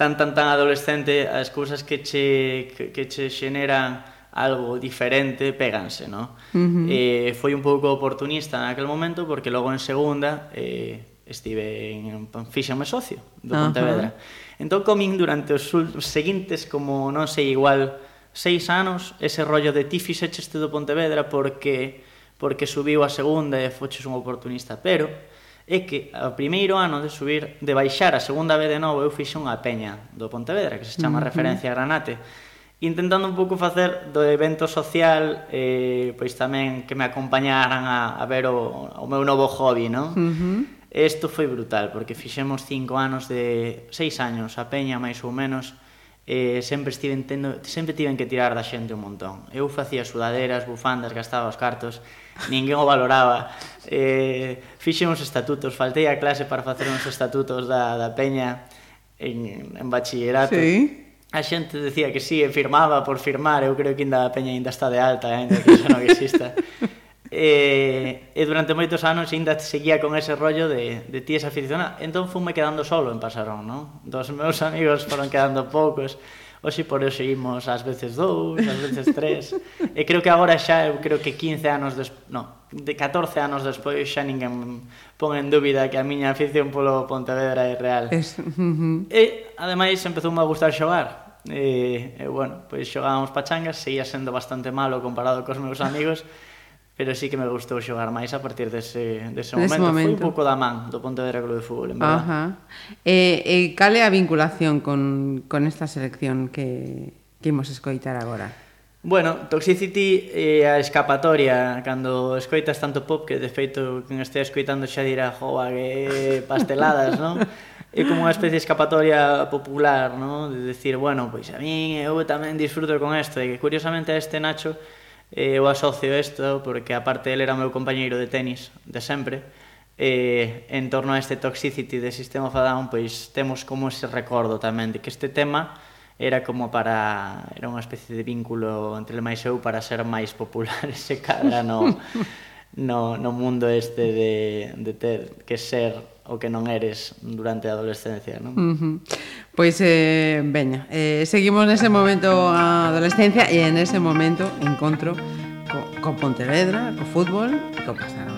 tan tan tan adolescente as cousas que che, que, que che xeneran algo diferente péganse, no? Uh -huh. eh, foi un pouco oportunista naquel momento porque logo en segunda eh, estive en, fíxame socio do Pontevedra. Uh -huh. Entón comín durante os seguintes como non sei igual seis anos ese rollo de ti este do Pontevedra porque porque subiu a segunda e foches un oportunista, pero é que o primeiro ano de subir, de baixar a segunda vez de novo, eu fixe unha peña do Pontevedra, que se chama uh -huh. Referencia Granate, intentando un pouco facer do evento social, eh, pois tamén que me acompañaran a, a ver o, o meu novo hobby, non? Uh -huh. Esto foi brutal, porque fixemos cinco anos de... seis anos a peña, máis ou menos, eh, sempre estiven tendo, sempre tiven que tirar da xente un montón. Eu facía sudaderas, bufandas, gastaba os cartos, ninguén o valoraba. Eh, fixe uns estatutos, faltei a clase para facer uns estatutos da, da peña en, en bachillerato.
Sí.
A xente decía que sí, e firmaba por firmar, eu creo que ainda a peña ainda está de alta, ainda que xa non exista. (laughs) e, e durante moitos anos ainda seguía con ese rollo de, de tías aficionadas. Entón fume quedando solo en Pasarón, non? Dos meus (laughs) amigos foron quedando poucos. Oxe, por eso seguimos ás veces dous, ás veces tres. E creo que agora xa, eu creo que 15 anos despois... No, de 14 anos despois xa ninguén pon en dúbida que a miña afición polo Pontevedra é real.
Es... Uh -huh.
E, ademais, empezoume a gustar xogar. E, e bueno, pois xogábamos pachangas, seguía sendo bastante malo comparado cos meus amigos pero sí que me gustou xogar máis a partir dese, dese momento.
Dese
momento. Foi un pouco da man do Pontevedra Club de Fútbol, en verdad.
Ajá. Eh, eh, cal é a vinculación con, con esta selección que, que imos escoitar agora?
Bueno, Toxicity é a escapatoria cando escoitas tanto pop que de feito quen estea escoitando xa dirá jova que pasteladas, non? (laughs) É como unha especie de escapatoria popular, non? De decir, bueno, pois a mí eu tamén disfruto con isto e que curiosamente a este Nacho Eh, eu asocio isto porque aparte ele era o meu compañeiro de tenis de sempre. E en torno a este toxicity de Sistema of a Down pois temos como ese recordo tamén de que este tema era como para era unha especie de vínculo entre el máis eu para ser máis popular (laughs) ese cadra no, no, no mundo este de, de ter que ser o que non eres durante a adolescencia, non?
Uh -huh. Pois, eh, veña, eh, seguimos nese momento a adolescencia e en ese momento encontro co, co Pontevedra, co fútbol e co pasado.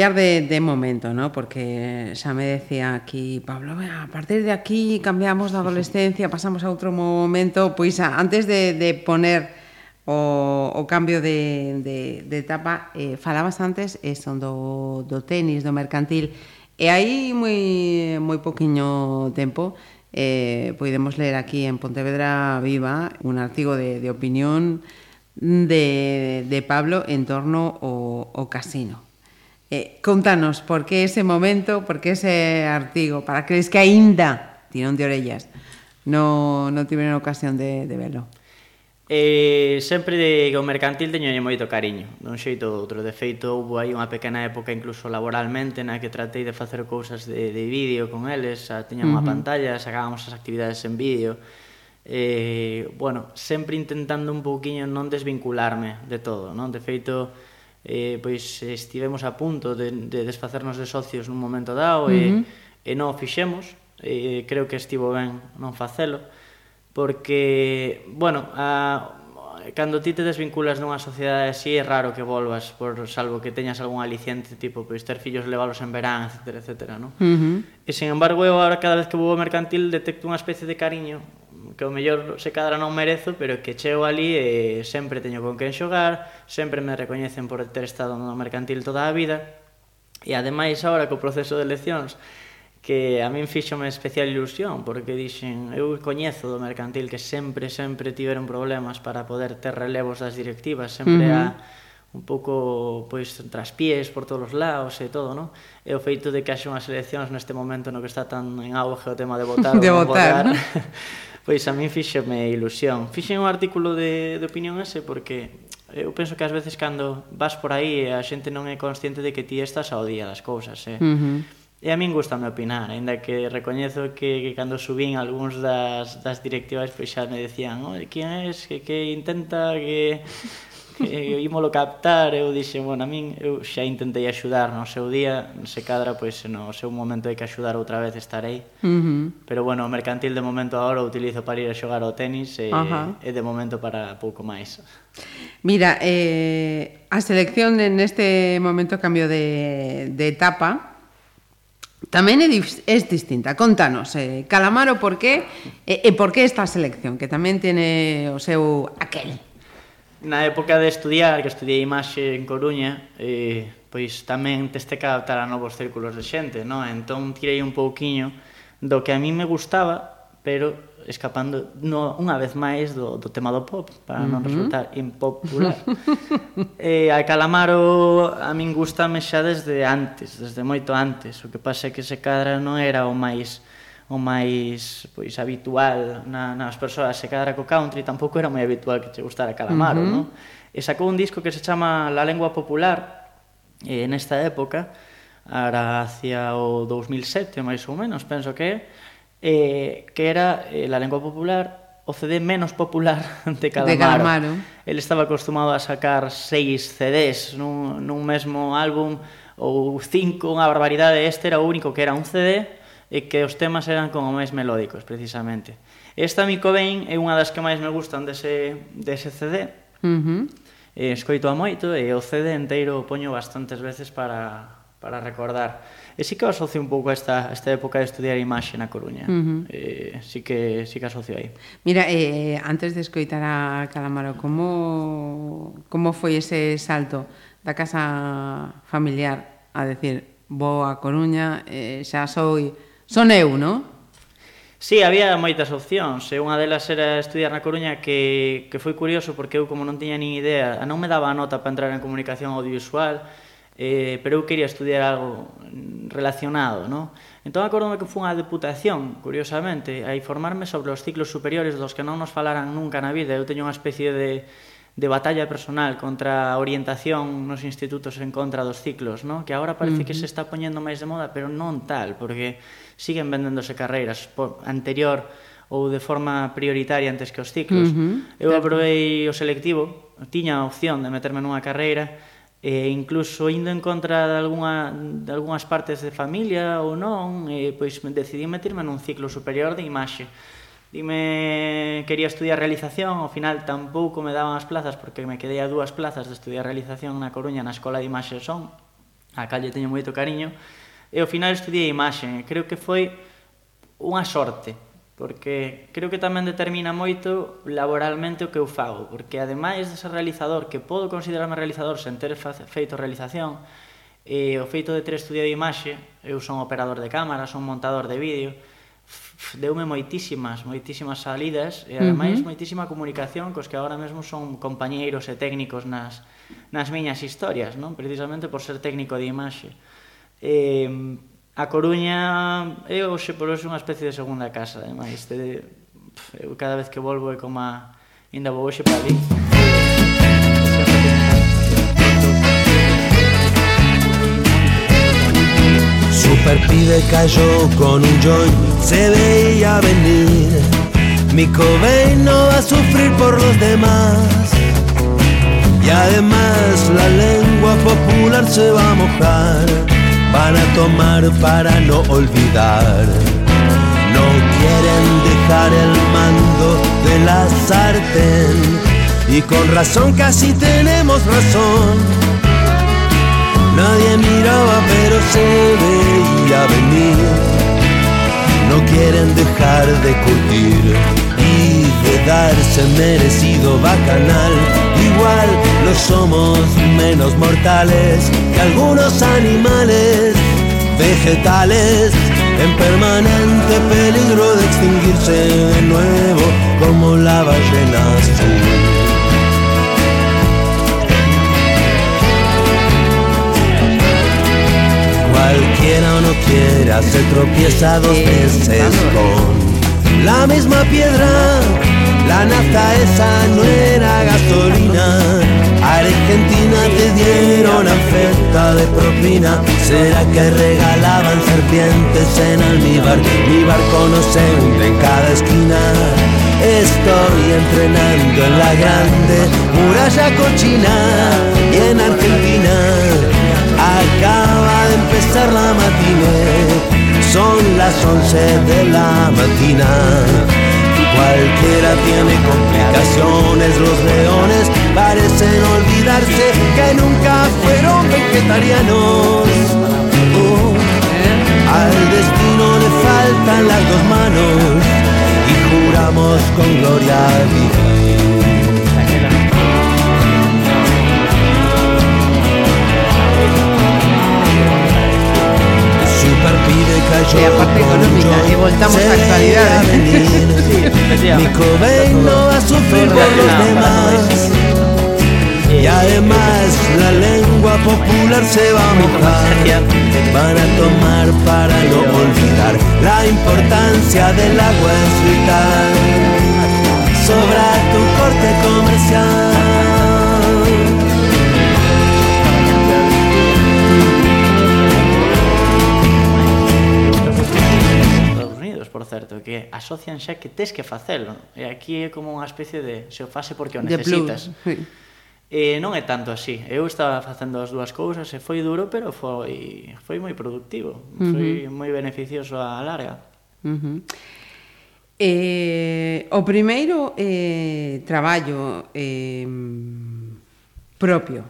cambiar de, de momento, ¿no? Porque eh, xa me decía aquí Pablo, a partir de aquí cambiamos da adolescencia, pasamos a outro momento, pois a, antes de, de poner o, o cambio de, de, de etapa, eh, falabas antes eso do, do tenis, do mercantil, e aí moi, moi poquiño tempo eh, podemos ler aquí en Pontevedra Viva un artigo de, de opinión de, de Pablo en torno ao, ao casino. Eh, contanos, por que ese momento, por que ese artigo? Para crees que aínda tirón de orellas no, non tiveron ocasión de, de velo?
Eh, sempre de que o mercantil teño moito cariño, dun xeito ou outro. De feito, houve aí unha pequena época incluso laboralmente na que tratei de facer cousas de, de vídeo con eles, xa tiña unha
uh -huh.
pantalla, sacábamos as actividades en vídeo, eh, bueno, sempre intentando un pouquiño non desvincularme de todo, non? De feito, eh, pois eh, estivemos a punto de, de desfacernos de socios nun momento dado
uh
e, e non o fixemos e creo que estivo ben non facelo porque, bueno, a, cando ti te desvinculas dunha sociedade así é raro que volvas por salvo que teñas algún aliciente tipo pois ter fillos leválos en verán, etcétera, etcétera, non?
Uh -huh.
E sen embargo, eu agora cada vez que vou ao mercantil detecto unha especie de cariño que o mellor se cadra non merezo, pero que cheo ali e sempre teño con quen xogar, sempre me recoñecen por ter estado no mercantil toda a vida, e ademais agora co proceso de eleccións, que a min fixome especial ilusión porque dixen, eu coñezo do mercantil que sempre, sempre tiveron problemas para poder ter relevos das directivas sempre uh -huh. a un pouco pois traspiés por todos os lados e todo, non? E o feito de que haxe unhas eleccións neste momento no que está tan en auge o tema de votar (laughs)
de votar,
votar (laughs) Pois a min fíxeme ilusión. Fixen un artículo de, de opinión ese porque eu penso que ás veces cando vas por aí a xente non é consciente de que ti estás ao día das cousas, eh?
Uh -huh.
E a min gustame opinar, aínda que recoñezo que, que cando subín algúns das, das directivas pois xa me decían, "Oi, quen és que, que intenta que Eh, e, ímolo captar, eu dixe, bueno, a min eu xa intentei axudar no seu día, se cadra, pois no seu momento hai que axudar outra vez estarei.
Uh -huh.
Pero bueno, o mercantil de momento agora o utilizo para ir a xogar ao tenis e,
uh -huh.
e de momento para pouco máis.
Mira, eh, a selección neste momento cambio de, de etapa, Tamén é, é distinta. Contanos, eh, Calamaro, por qué e, e por qué esta selección, que tamén tiene o seu aquel
na época de estudiar, que estudiei imaxe en Coruña, eh, pois tamén teste que adaptar a novos círculos de xente, non? Entón tirei un pouquiño do que a mí me gustaba, pero escapando no, unha vez máis do, do tema do pop, para non resultar impopular. (laughs) eh, a Calamaro a min gustame xa desde antes, desde moito antes, o que pasa é que se cadra non era o máis o máis pois habitual na, nas persoas se cadra co country, tampouco era moi habitual que che gustara Calamaro, uh -huh. non? E sacou un disco que se chama La lengua popular eh, nesta época, ara hacia o 2007 máis ou menos, penso que eh, que era eh, La lengua popular o CD menos popular (laughs) de Calamaro.
De Calamaro.
El estaba acostumado a sacar seis CDs nun, nun mesmo álbum ou cinco, unha barbaridade, este era o único que era un CD, e que os temas eran como máis melódicos, precisamente. Esta Mi Cobain é unha das que máis me gustan dese, dese CD.
Uh -huh.
E escoito a moito e o CD inteiro o poño bastantes veces para, para recordar. E sí que asocio un pouco a esta, a esta época de estudiar imaxe na Coruña.
Uh -huh.
eh, sí, que, sí que asocio aí.
Mira, eh, antes de escoitar a Calamaro, como, como foi ese salto da casa familiar a decir, vou a Coruña, eh, xa sou, Son eu, non?
Sí, había moitas opcións, e unha delas era estudiar na Coruña que, que foi curioso porque eu como non tiña nin idea, non me daba a nota para entrar en comunicación audiovisual, eh, pero eu quería estudiar algo relacionado, non? Entón acordome que foi unha deputación, curiosamente, a informarme sobre os ciclos superiores dos que non nos falaran nunca na vida. Eu teño unha especie de de batalla personal contra a orientación nos institutos en contra dos ciclos, ¿no? que agora parece uh -huh. que se está poñendo máis de moda, pero non tal, porque siguen vendéndose carreiras por anterior ou de forma prioritaria antes que os ciclos. Uh -huh. Eu aprobei o selectivo, tiña a opción de meterme nunha carreira, e incluso indo en contra de, alguna, de algunhas partes de familia ou non, e, pois decidí meterme nun ciclo superior de imaxe Dime, quería estudiar realización, ao final tampouco me daban as plazas porque me quedei a dúas plazas de estudiar realización na Coruña na Escola de Imaxe Son, a calle teño moito cariño, e ao final estudiei imaxe, creo que foi unha sorte, porque creo que tamén determina moito laboralmente o que eu fago, porque ademais de ser realizador, que podo considerarme realizador sen ter feito realización, e o feito de ter estudiado imaxe, eu son operador de cámara, son montador de vídeo, deume moitísimas, moitísimas salidas e ademais uh -huh. moitísima comunicación cos que agora mesmo son compañeiros e técnicos nas, nas miñas historias, non? precisamente por ser técnico de imaxe. Eh, a Coruña é hoxe por hoxe unha especie de segunda casa, ademais, de, pff, eu cada vez que volvo é como a... Ainda vou hoxe para ali.
Super pibe cayó con un joint, se veía venir. Mi Cobain no va a sufrir por los demás. Y además la lengua popular se va a mojar. Van a tomar para no olvidar. No quieren dejar el mando de la sartén. Y con razón casi tenemos razón. Nadie miraba pero se veía venir. No quieren dejar de curtir y de darse merecido bacanal. Igual no somos menos mortales que algunos animales vegetales en permanente peligro de extinguirse de nuevo como la ballena azul. Cualquiera o no quiera se tropieza dos veces con la misma piedra. La nafta esa no era gasolina. Argentina te dieron oferta de propina. ¿Será que regalaban serpientes en almíbar? Mi barco no se hunde en cada esquina. Estoy entrenando en la grande muralla cochina y en Argentina acaba de empezar la matinée, son las 11 de la mañana. Cualquiera tiene complicaciones, los leones parecen olvidarse que nunca fueron vegetarianos. Oh, al destino le faltan las dos manos y juramos con gloria vivir. Super pide cayó
E a parte
con un
económica,
joint,
e voltamos
veía venir. Mi Cobain no va a sufrir por los demás. Y además la lengua popular se va a mojar. Van a tomar para no olvidar la importancia del agua es vital. Sobra tu corte comercial.
certo, que asocian xa que tes que facelo. E aquí é como unha especie de se o fase porque o necesitas.
De plus, sí.
E non é tanto así. Eu estaba facendo as dúas cousas e foi duro, pero foi foi moi productivo. Uh -huh. Foi moi beneficioso a larga.
Uh -huh. Eh, o primeiro eh, traballo eh, propio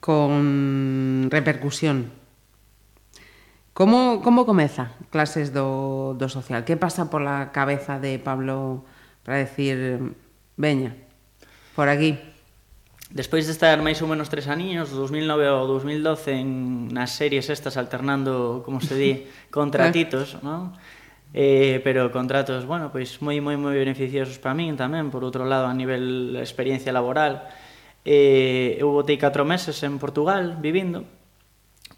con repercusión Como, como comeza clases do, do social? Que pasa pola cabeza de Pablo para decir, veña, por aquí?
Despois de estar máis ou menos tres aniños, 2009 ao 2012, en, nas series estas alternando, como se di, (laughs) contratitos, non? Eh, pero contratos, bueno, pois moi moi moi beneficiosos para min tamén, por outro lado a nivel experiencia laboral. Eh, eu botei 4 meses en Portugal vivindo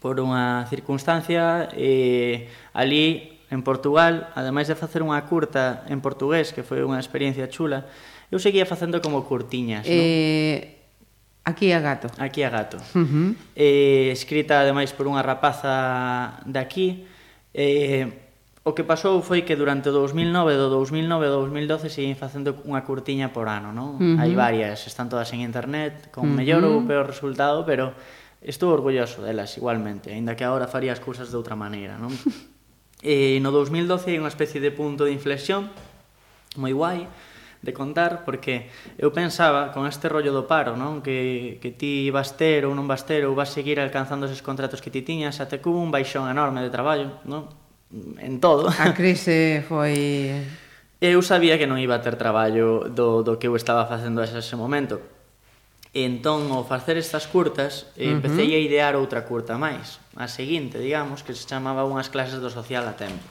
por unha circunstancia e ali en Portugal, ademais de facer unha curta en portugués, que foi unha experiencia chula, eu seguía facendo como curtiñas,
eh... non? Aquí a gato.
Aquí a gato.
Uh -huh.
eh, escrita, ademais, por unha rapaza de aquí. Eh, o que pasou foi que durante o 2009, do 2009 ao 2012, seguín facendo unha curtiña por ano, non?
Uh -huh.
Hai varias, están todas en internet, con
uh -huh.
mellor ou peor resultado, pero Estou orgulloso delas igualmente, aínda que agora faría as cousas de outra maneira, non? (laughs) e no 2012 hai unha especie de punto de inflexión moi guai de contar porque eu pensaba con este rollo do paro, non? Que, que ti vas ter ou non vas ter ou vas seguir alcanzando eses contratos que ti tiñas até que hubo un baixón enorme de traballo, non? En todo.
A crise foi...
Eu sabía que non iba a ter traballo do, do que eu estaba facendo a ese momento E entón, ao facer estas curtas, eh, uh -huh. empecé a idear outra curta máis, a seguinte, digamos, que se chamaba Unhas clases do social a tempo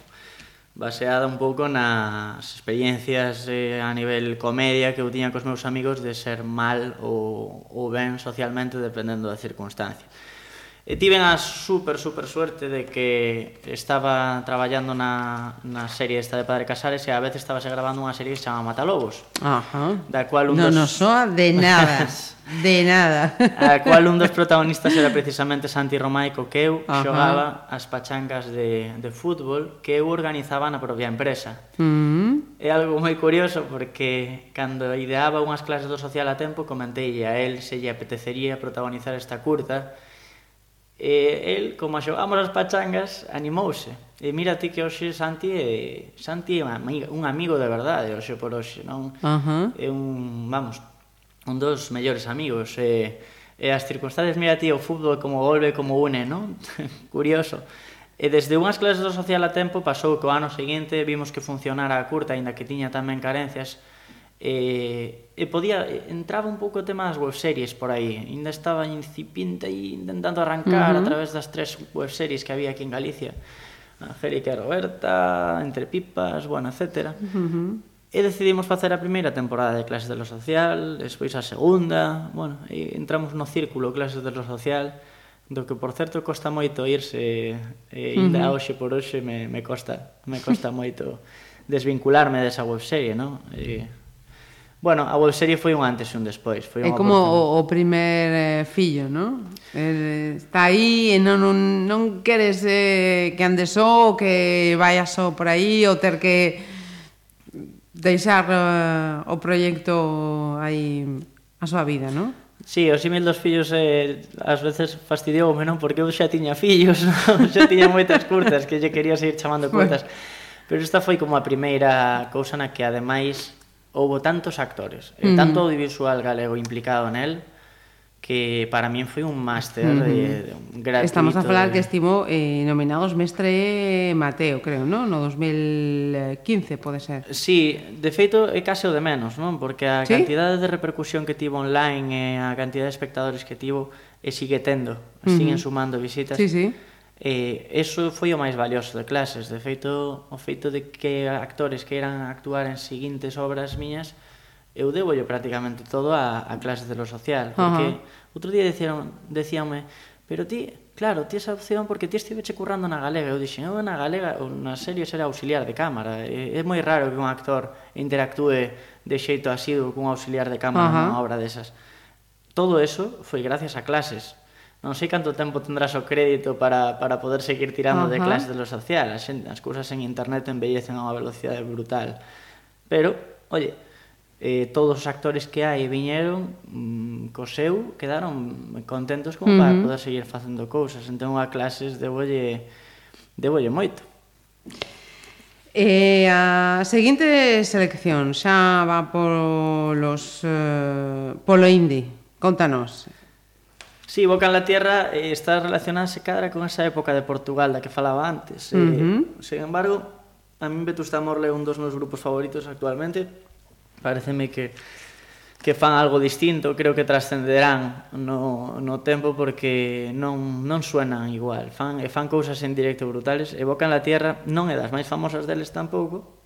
baseada un pouco nas experiencias eh, a nivel comedia que eu tiña cos meus amigos de ser mal ou, ou ben socialmente dependendo da circunstancia. E tiven a super, super suerte de que estaba traballando na, na serie esta de Padre Casares e a veces estabase grabando unha serie que se chama Matalobos.
Ajá.
Da cual un
non
dos...
nos soa de nada. (laughs) de nada.
a cual un dos protagonistas era precisamente Santi Romaico que eu
Ajá.
xogaba as pachangas de, de fútbol que eu organizaba na propia empresa.
Mm -hmm.
É algo moi curioso porque cando ideaba unhas clases do social a tempo comentei a él se lle apetecería protagonizar esta curta E el, como xogamos as pachangas, animouse. E mira ti que hoxe Santi é, Santi é un amigo de verdade, hoxe por hoxe, non?
Uh -huh.
É un, vamos, un dos mellores amigos. E, e as circunstancias, mira ti, o fútbol como volve, como une, non? (laughs) Curioso. E desde unhas clases do social a tempo pasou que o ano seguinte vimos que funcionara a curta, aínda que tiña tamén carencias, E, e podía, entraba un pouco o tema das webseries por aí, ainda estaba incipiente aí intentando arrancar uh -huh. a través das tres webseries que había aquí en Galicia Angélica e Roberta, Entre Pipas, bueno, etc. Uh -huh. E decidimos facer a primeira temporada de Clases de lo Social, despois a segunda, bueno, e entramos no círculo Clases de lo Social, do que por certo costa moito irse, e ainda uh -huh. hoxe por hoxe me, me costa, me costa moito desvincularme desa webserie, non? E, Bueno, a Webserie foi un antes e un despois. Foi
é como o, o primer eh, fillo, non? Eh, está aí e non, non, non queres eh, que ande só, que vaya só por aí, ou ter que deixar eh, o proxecto aí a súa vida, non?
Sí, o símil dos fillos eh, ás veces fastidioume, non? Porque eu xa tiña fillos, non? (laughs) xa tiña moitas curtas, que lle quería seguir chamando curtas. Bueno. Pero esta foi como a primeira cousa na que ademais houve tantos actores eh, mm. e tanto audiovisual galego implicado nel que para min foi un máster mm -hmm. de, mm-hmm. de un gratuito.
Estamos a falar
de...
que estivo eh, nominados mestre Mateo, creo, ¿no? No 2015 pode ser.
Sí, de feito é case o de menos, non? Porque a
¿Sí?
cantidade de repercusión que tivo online e a cantidade de espectadores que tivo e sigue tendo, mm siguen mm-hmm. sumando visitas.
Sí, sí
E eso foi o máis valioso de clases, de feito, o feito de que actores que eran actuar en seguintes obras miñas, eu devollo prácticamente todo a, a clases de lo social, porque
uh -huh.
outro día decían, decíanme, pero ti, claro, ti esa opción porque ti estiveche currando na galega, eu dixen, eu na galega, na serie era auxiliar de cámara, é, é moi raro que un actor interactúe de xeito asiduo cun auxiliar de cámara
uh -huh.
nunha obra desas. Todo eso foi gracias a clases, non sei canto tempo tendrás o crédito para, para poder seguir tirando uh
-huh.
de clases de lo social. As, as cousas en internet embellecen a unha velocidade brutal. Pero, oye, eh, todos os actores que hai viñeron mm, co seu, quedaron contentos como uh
-huh.
para poder seguir facendo cousas. Entón, a clases debolle, debolle moito.
E a seguinte selección xa va polos, eh, polo indie. Contanos,
Sí, Boca en la Tierra eh, está relacionada se cadra con esa época de Portugal da que falaba antes. Uh
-huh.
eh, sin embargo, a mí Vetusta Morla é un dos meus grupos favoritos actualmente. Pareceme que que fan algo distinto, creo que trascenderán no, no tempo porque non, non suenan igual, fan, e fan cousas en directo brutales, evocan la tierra, non é das máis famosas deles tampouco,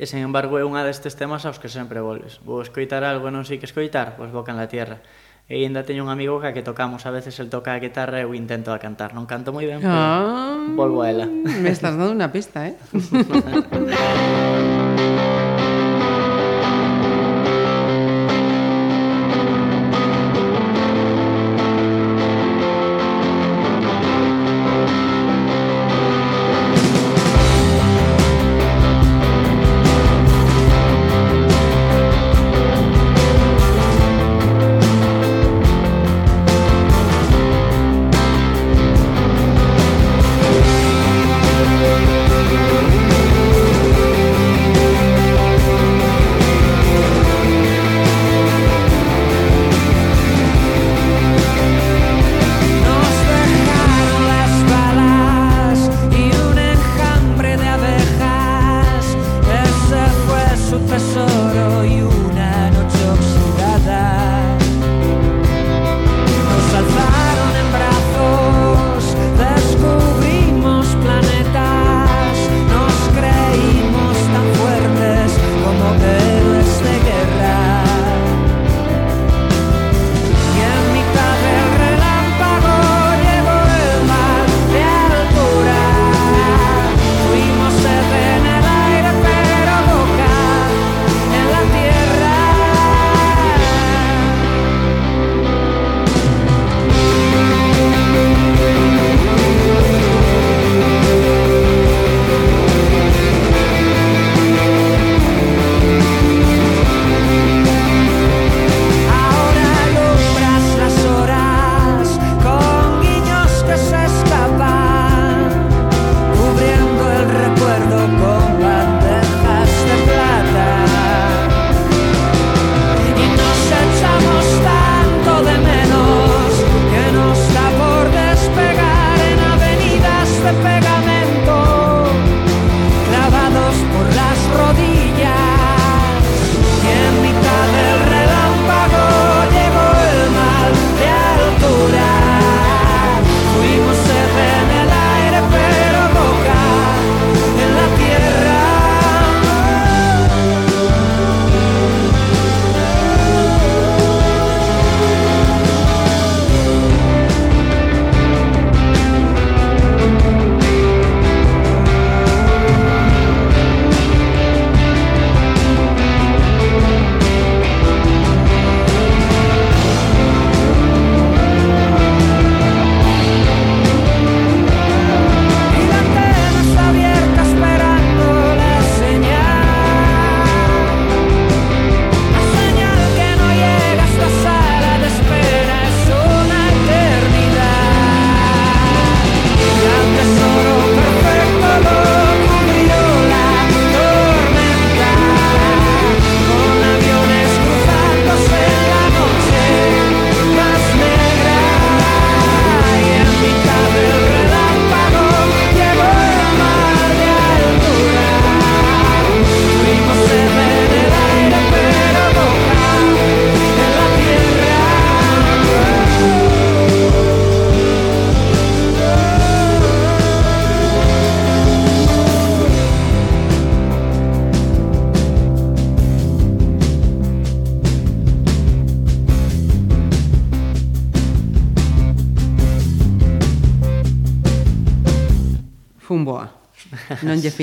e sen embargo é unha destes temas aos que sempre voles. Vou escoitar algo e non sei que escoitar, pois vocan la tierra. E ainda teño un amigo que a que tocamos, a veces el toca a guitarra e eu intento a cantar. Non canto moi ben, pero
ah,
volvo a ela.
Me estás dando unha pista, eh? (laughs)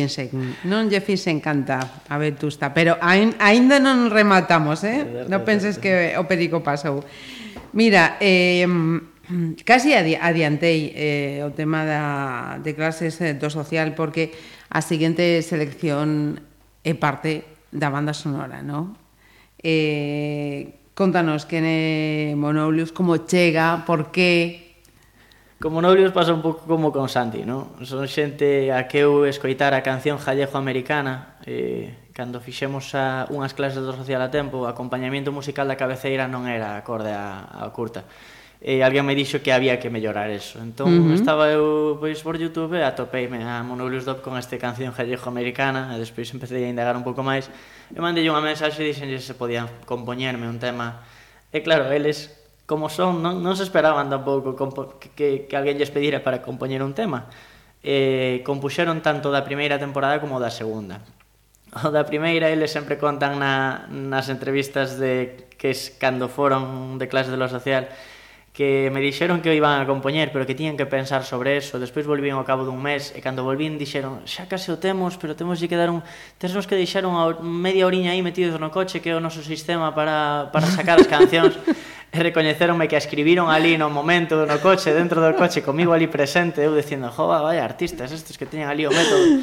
fixen, non lle fixen cantar a Vetusta, pero ain, aínda non rematamos, eh? Non penses que o perico pasou. Mira, eh,
casi adi adiantei eh, o tema da, de clases eh, do social porque a seguinte selección é parte da banda sonora, non? Eh, contanos quen é Monoulius como chega, por que
Como novios pasa un pouco como con Santi, non? Son xente a que eu escoitar a canción Jallejo-Americana eh, cando fixemos a, unhas clases do social a tempo, o acompañamento musical da cabeceira non era acorde a, a curta. E alguén me dixo que había que mellorar eso. Entón, uh -huh. estaba eu pois, por Youtube e atopeime a Monoblius Dop con esta canción Jallejo-Americana e despois empecé a indagar un pouco máis. E mandei unha mensaxe e dixenlle se podían compoñerme un tema. E claro, eles como son, non, non se esperaban tampouco que, que alguén lles pedira para compoñer un tema. Eh, compuxeron tanto da primeira temporada como da segunda. O da primeira eles sempre contan na, nas entrevistas de que es, cando foron de clase de lo social que me dixeron que o iban a compoñer, pero que tiñan que pensar sobre eso. Despois volvín ao cabo dun mes e cando volvín dixeron, xa case o temos, pero temos de quedar un... Tesnos que deixaron a media oriña aí metidos no coche que é o noso sistema para, para sacar as cancións. (laughs) recoñeceronme que a escribiron ali no momento no coche, dentro do coche, comigo ali presente, eu dicindo, jova, vaya artistas estes que teñen ali o método.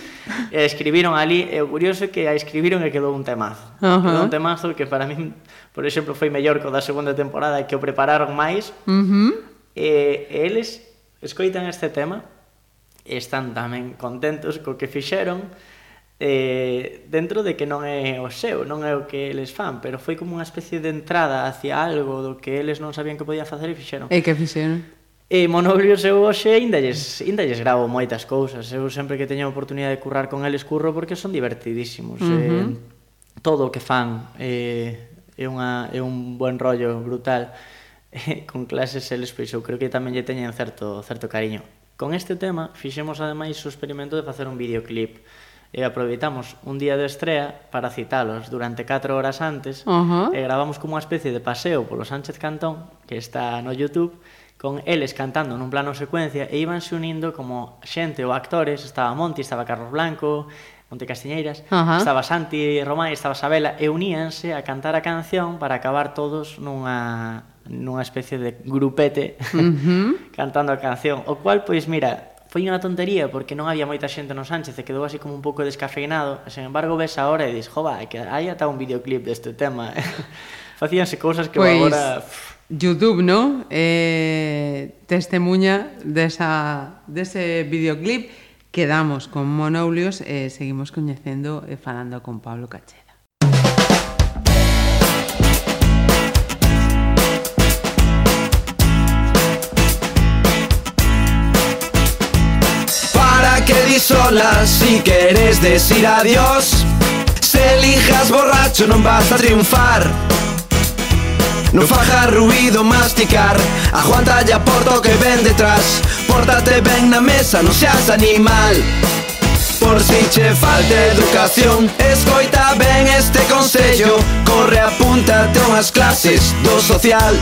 E escribiron ali, e o curioso é que a escribiron e quedou un temazo. Uh -huh. Quedou un temazo que para min, por exemplo, foi mellor co da segunda temporada que o prepararon máis.
Uh -huh.
E, e eles escoitan este tema e están tamén contentos co que fixeron eh, dentro de que non é o seu, non é o que eles fan, pero foi como unha especie de entrada hacia algo do que eles non sabían que podían facer e fixeron.
E que fixeron?
E Monobrio seu hoxe ainda lles, ainda lles gravo moitas cousas. Eu sempre que teño a oportunidade de currar con eles curro porque son divertidísimos. Uh -huh. eh, todo o que fan eh, é, unha, é un buen rollo brutal. Eh, (laughs) con clases eles, pois eu creo que tamén lle teñen certo, certo cariño. Con este tema fixemos ademais o experimento de facer un videoclip e aproveitamos un día de estrea para citalos durante 4 horas antes
uh -huh.
e gravamos como unha especie de paseo polo Sánchez Cantón que está no Youtube con eles cantando nun plano secuencia e iban se unindo como xente ou actores estaba Monti, estaba Carlos Blanco Monte Castiñeiras, uh -huh. estaba Santi Román, estaba Sabela e uníanse a cantar a canción para acabar todos nunha nunha especie de grupete uh (laughs) -huh. cantando a canción, o cual pois mira, foi unha tontería porque non había moita xente no Sánchez e quedou así como un pouco descafeinado e sen embargo ves ahora e dis jova, que hai ata un videoclip deste tema eh. (laughs) facíanse cousas que
pois,
agora
YouTube, no? Eh, testemunha desa, dese videoclip. Quedamos con Monoulios e seguimos coñecendo e falando con Pablo Cachet
sola si queres decir adiós. Se elijas borracho non vas a triunfar. Non faja ruido masticar. Aguanta ya porto que ven detrás. Pórtate ben na mesa, non seas animal. Por si che falte educación Escoita ben este consello Corre, apúntate unhas clases do social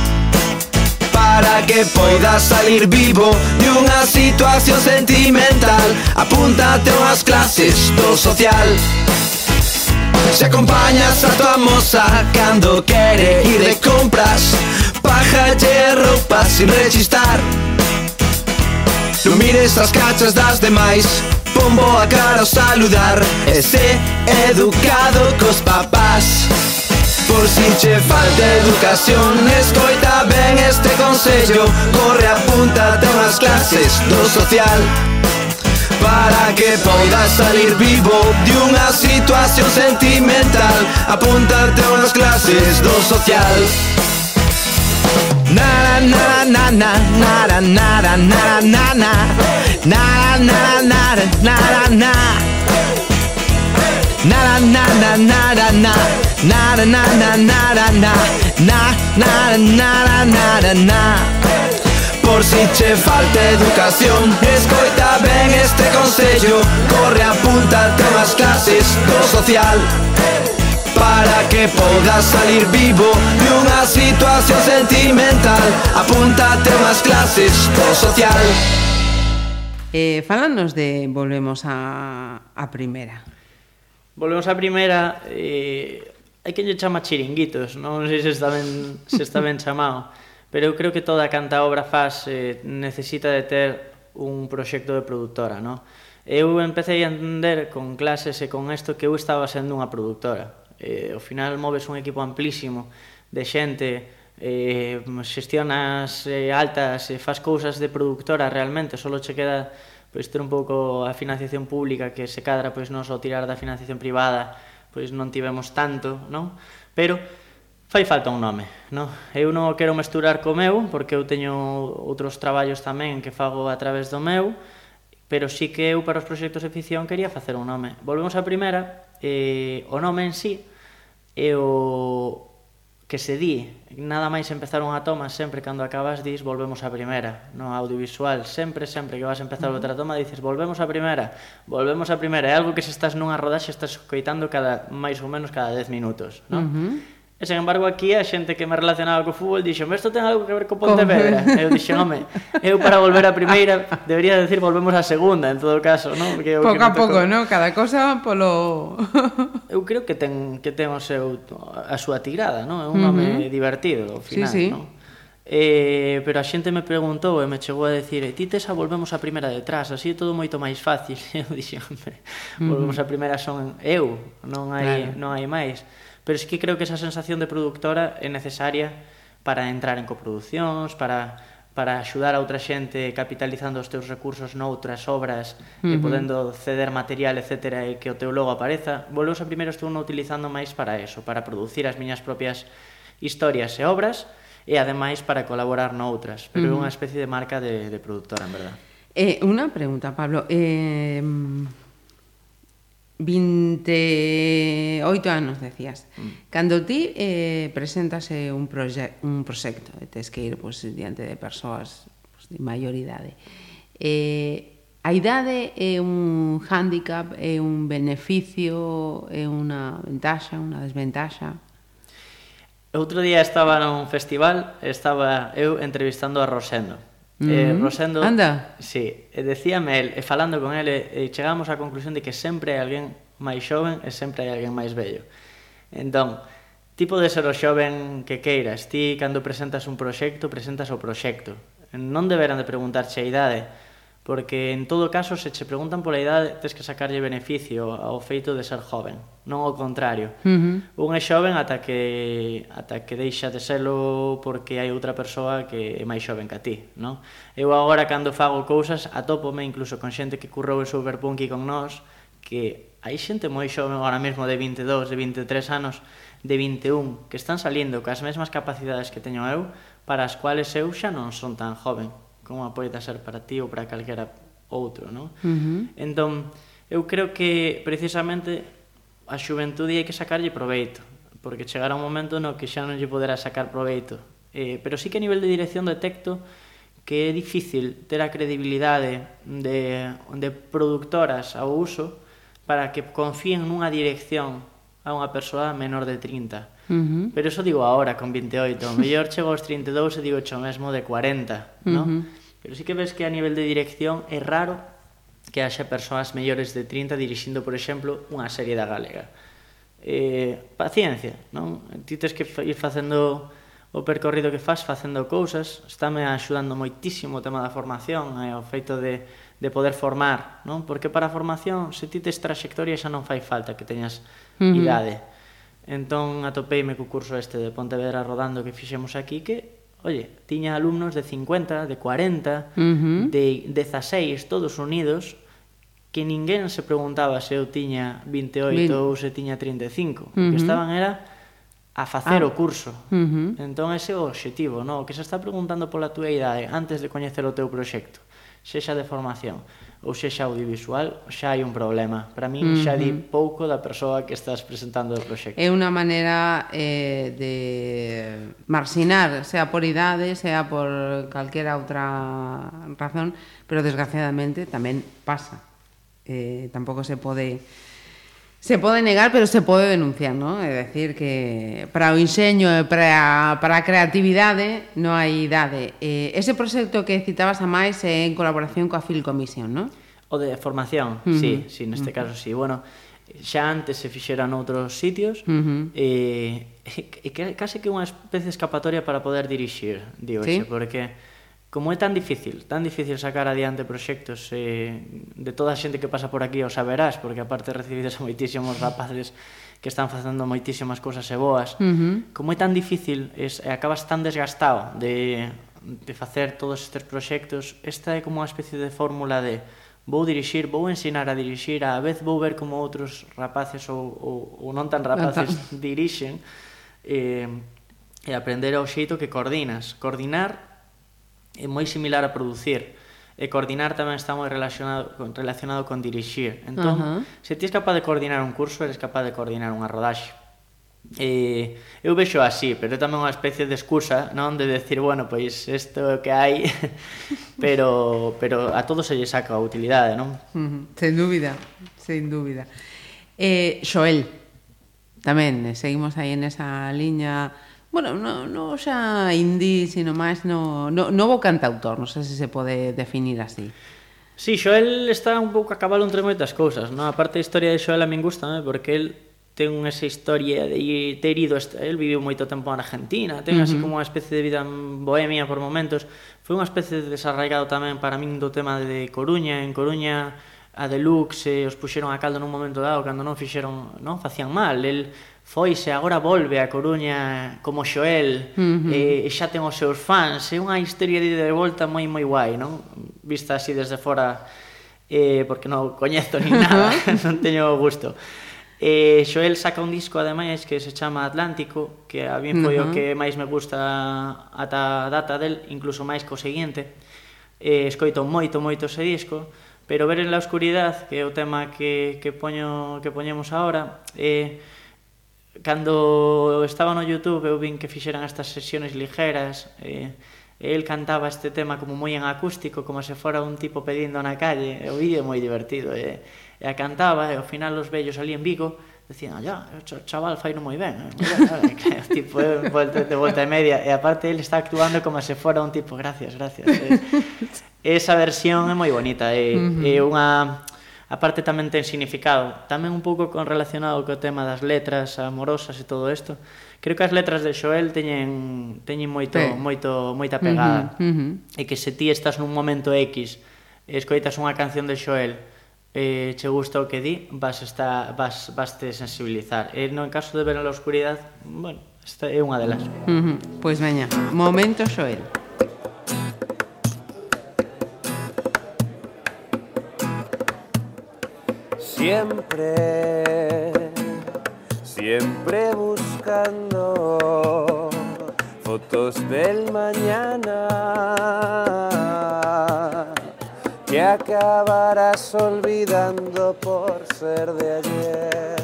para que poidas salir vivo de unha situación sentimental. Apúntate a unhas clases do social. Se acompañas a tua moza cando quere ir de compras Pájalle roupa sin rechistar. Non mires as cachas das demais pombo a cara ao saludar. E sé educado cos papás. Por si che falta educación Escoita ben este consello Corre, apúntate unhas clases do social Para que podas salir vivo de unha situación sentimental Apúntate unhas clases do social Na na na na na na na na na na na na na na na na na na na na. Na na na na. Na na na na na. Na na na na Por si che falta educación Escoita ben este consello Corre, apúntate unhas clases do social. Para que podas salir vivo de unha situación sentimental. Apúntate unhas clases do social.
Eh, falanos de Volvemos a, a Primera
Volvemos á primeira, eh, hai quen lle chama chiringuitos, non sei se está ben, se está ben chamado, pero eu creo que toda canta obra faz eh, necesita de ter un proxecto de produtora, non? Eu empecé a entender con clases e con isto que eu estaba sendo unha productora. Eh, ao final moves un equipo amplísimo de xente, eh, xestionas eh, altas, eh, faz cousas de productora realmente, só che queda pois ter un pouco a financiación pública que se cadra pois non só tirar da financiación privada, pois non tivemos tanto, non? Pero fai falta un nome, non? Eu non quero mesturar co meu porque eu teño outros traballos tamén que fago a través do meu, pero sí que eu para os proxectos de ficción quería facer un nome. Volvemos á primeira, eh, o nome en sí é o, que se di, nada máis empezar unha toma, sempre cando acabas dis volvemos á primeira, no audiovisual, sempre, sempre que vas a empezar outra toma dices volvemos á primeira, volvemos á primeira, é algo que se estás nunha rodaxe estás coitando cada máis ou menos cada 10 minutos, non? Uh -huh. E sen embargo aquí a xente que me relacionaba co fútbol dixo, isto ten algo que ver co Pontevedra? E eu dixo, home, eu para volver a primeira debería decir volvemos a segunda en todo caso, non?
Porque pouco a pouco, non? Cada cosa polo... (laughs)
eu creo que ten que ten o seu a súa tirada, non? É un nome uh -huh. divertido ao final, sí, sí. non? Eh, pero a xente me preguntou e me chegou a decir ti tes a volvemos a primeira detrás así é todo moito máis fácil (laughs) eu dixen, volvemos a primeira son eu non hai, claro. non hai máis pero sí que creo que esa sensación de productora é necesaria para entrar en coproduccións, para para axudar a outra xente capitalizando os teus recursos noutras obras uh -huh. e podendo ceder material, etc. e que o teu logo apareza. Volveus a primeiro estou non utilizando máis para eso, para producir as miñas propias historias e obras e ademais para colaborar noutras, pero é uh -huh. unha especie de marca de, de productora, en verdad.
Eh, unha pregunta, Pablo. Eh, 28 anos, decías. Mm. Cando ti eh, presentase un, proxe un proxecto e tes que ir pois, diante de persoas pues, de maior idade, eh, a idade é un handicap, é un beneficio, é unha ventaxa, unha desventaxa?
Outro día estaba nun festival, estaba eu entrevistando a Rosendo, Mm. Eh, mm-hmm. Rosendo,
Anda.
Sí, e decíame el, e falando con ele, e chegamos á conclusión de que sempre hai alguén máis xoven e sempre hai alguén máis vello. Entón, ti podes ser o xoven que queiras, ti cando presentas un proxecto, presentas o proxecto. Non deberán de preguntarche a idade, porque en todo caso se che preguntan pola idade tes que sacarlle beneficio ao feito de ser joven, non ao contrario. Uh -huh. Un é xoven ata que ata que deixa de selo porque hai outra persoa que é máis xoven que a ti, non? Eu agora cando fago cousas atópome incluso con xente que currou en Superpunky con nós que hai xente moi xoven agora mesmo de 22, de 23 anos, de 21 que están salindo coas mesmas capacidades que teño eu, para as cuales eu xa non son tan joven como a poida ser para ti ou para calquera outro, non? Uh -huh. Entón, eu creo que precisamente a xuventude hai que sacarlle proveito, porque chegará un momento no que xa non lle poderá sacar proveito. Eh, pero sí que a nivel de dirección detecto que é difícil ter a credibilidade de, de productoras ao uso para que confíen nunha dirección a unha persoa menor de 30. Uh -huh. Pero eso digo ahora, con 28. Mellor chego aos 32 e digo o mesmo de 40, uh -huh. no? Pero sí que ves que a nivel de dirección é raro que haxa persoas mellores de 30 dirixindo, por exemplo, unha serie da galega. Eh, paciencia, non? Ti tens que ir facendo o percorrido que fas facendo cousas, estáme axudando moitísimo o tema da formación, eh, o feito de de poder formar, non? Porque para a formación, se ti tes traxectoria xa non fai falta que teñas uh -huh. idade. Entón atopeime co curso este de Pontevedra rodando que fixemos aquí que Oye, tiña alumnos de 50, de 40, uh -huh. de 16, todos unidos, que ninguén se preguntaba se eu tiña 28 ou se tiña 35. Uh -huh. O que estaban era a facer ah. o curso. Uh -huh. Entón ese é o obxectivo, no? o que se está preguntando pola túa idade antes de coñecer o teu proxecto sexa de formación ou sexa audiovisual, xa hai un problema. Para min xa di pouco da persoa que estás presentando o proxecto.
É unha maneira eh, de marxinar, sea por idade, sea por calquera outra razón, pero desgraciadamente tamén pasa. Eh, tampouco se pode Se pode negar, pero se pode denunciar, non? É decir, que para o enxeño e para, para a creatividade non hai idade. Eh, ese proxecto que citabas a máis é en colaboración coa Phil Commission, non?
O de formación, uh -huh. sí, sí, neste uh -huh. caso sí. Bueno, xa antes se fixeran outros sitios
uh -huh.
e, e, e case que unha especie de escapatoria para poder dirixir, digo,
sí?
porque como é tan difícil, tan difícil sacar adiante proxectos eh, de toda a xente que pasa por aquí o saberás, porque aparte recibides a moitísimos rapaces que están facendo moitísimas cousas e boas,
uh -huh.
como é tan difícil, es, acabas tan desgastado de, de facer todos estes proxectos, esta é como unha especie de fórmula de vou dirixir, vou ensinar a dirixir, a vez vou ver como outros rapaces ou, ou, ou non tan rapaces (laughs) dirixen, eh, e aprender ao xeito que coordinas. Coordinar é moi similar a producir e coordinar tamén está moi relacionado con, relacionado con dirixir. Entón,
uh -huh.
se ti és capaz de coordinar un curso, eres capaz de coordinar unha rodaxe. E eu vexo así, pero é tamén unha especie de excusa, non? De decir, bueno, pois isto é o que hai, (laughs) pero, pero a todo se lle saca a utilidade, non?
Uh -huh. Sen dúbida, sen dúbida. Eh, Xoel, tamén, eh, seguimos aí en esa liña Bueno, no, no xa indie, sino máis no, no, novo cantautor, non sei se se pode definir así.
Sí, Xoel está un pouco a cabalo entre moitas cousas, non? A parte da historia de Xoel a min gusta, ¿no? porque el ten esa historia de ter ido, el viviu moito tempo en Argentina, ten así como unha especie de vida bohemia por momentos, foi unha especie de desarraigado tamén para min do tema de Coruña, en Coruña a Deluxe eh, os puxeron a caldo nun momento dado cando non fixeron, non, facían mal, el foise, agora volve a Coruña como Xoel,
uh -huh.
e, e xa ten os seus fans, é unha historia de de volta moi moi guai, non? Vista así desde fora, eh, porque non coñezo ni (laughs) nada, (laughs) non teño gusto. Eh, Xoel saca un disco ademais que se chama Atlántico, que a min foi uh
-huh.
o que máis me gusta ata a data del, incluso máis co seguinte. Eh, escoito moito, moito ese disco, pero ver en la oscuridad, que é o tema que, que, poño, que poñemos agora, eh, cando estaba no Youtube eu vin que fixeran estas sesiones ligeras e, e el cantaba este tema como moi en acústico como se fora un tipo pedindo na calle e o vídeo moi divertido e, e a cantaba e ao final os vellos ali en Vigo decían, ya, o chaval faino moi ben eh? Mira, (laughs) tipo, eh, volta, de volta e media e aparte ele está actuando como se fora un tipo gracias, gracias eh. esa versión é moi bonita e, uh -huh. e unha aparte tamén ten significado, tamén un pouco con relacionado co tema das letras amorosas e todo isto. Creo que as letras de Xoel teñen teñen moito
sí.
moito moita pegada.
Uh -huh, uh -huh.
E que se ti estás nun momento X, escoitas unha canción de Xoel, eh, che gusta o que di, vas, estar vas, vas te sensibilizar. E no en caso de ver na oscuridade, bueno, esta é unha delas.
Uh -huh. Pois pues veña, momento Xoel. Momento Xoel.
Siempre, siempre buscando fotos del mañana que acabarás olvidando por ser de ayer.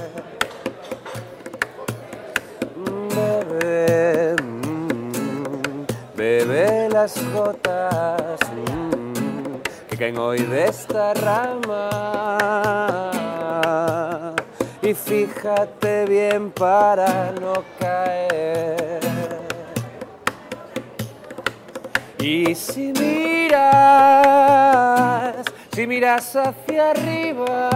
Bebé, mm, bebé las gotas mm, caen hoy de esta rama. Y fíjate bien para no caer. Y si miras, si miras hacia arriba,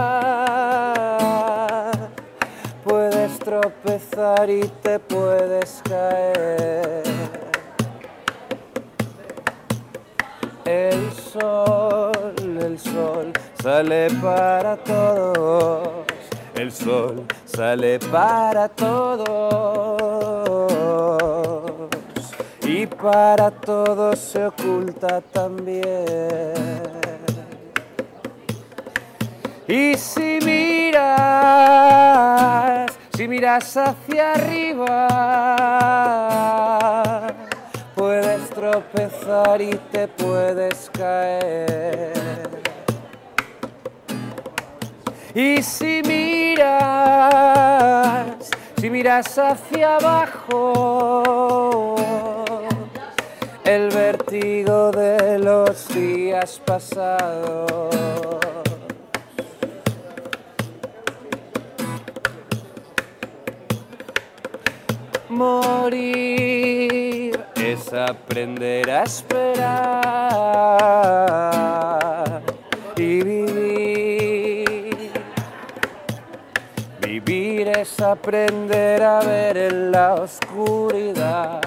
puedes tropezar y te puedes caer. El sol, el sol sale para todos. El sol sale para todos. Y para todos se oculta también. Y si miras, si miras hacia arriba, tropezar y te puedes caer. Y si miras, si miras hacia abajo, el vértigo de los días pasados. Morir es aprender a esperar y vivir es aprender a ver en la oscuridad.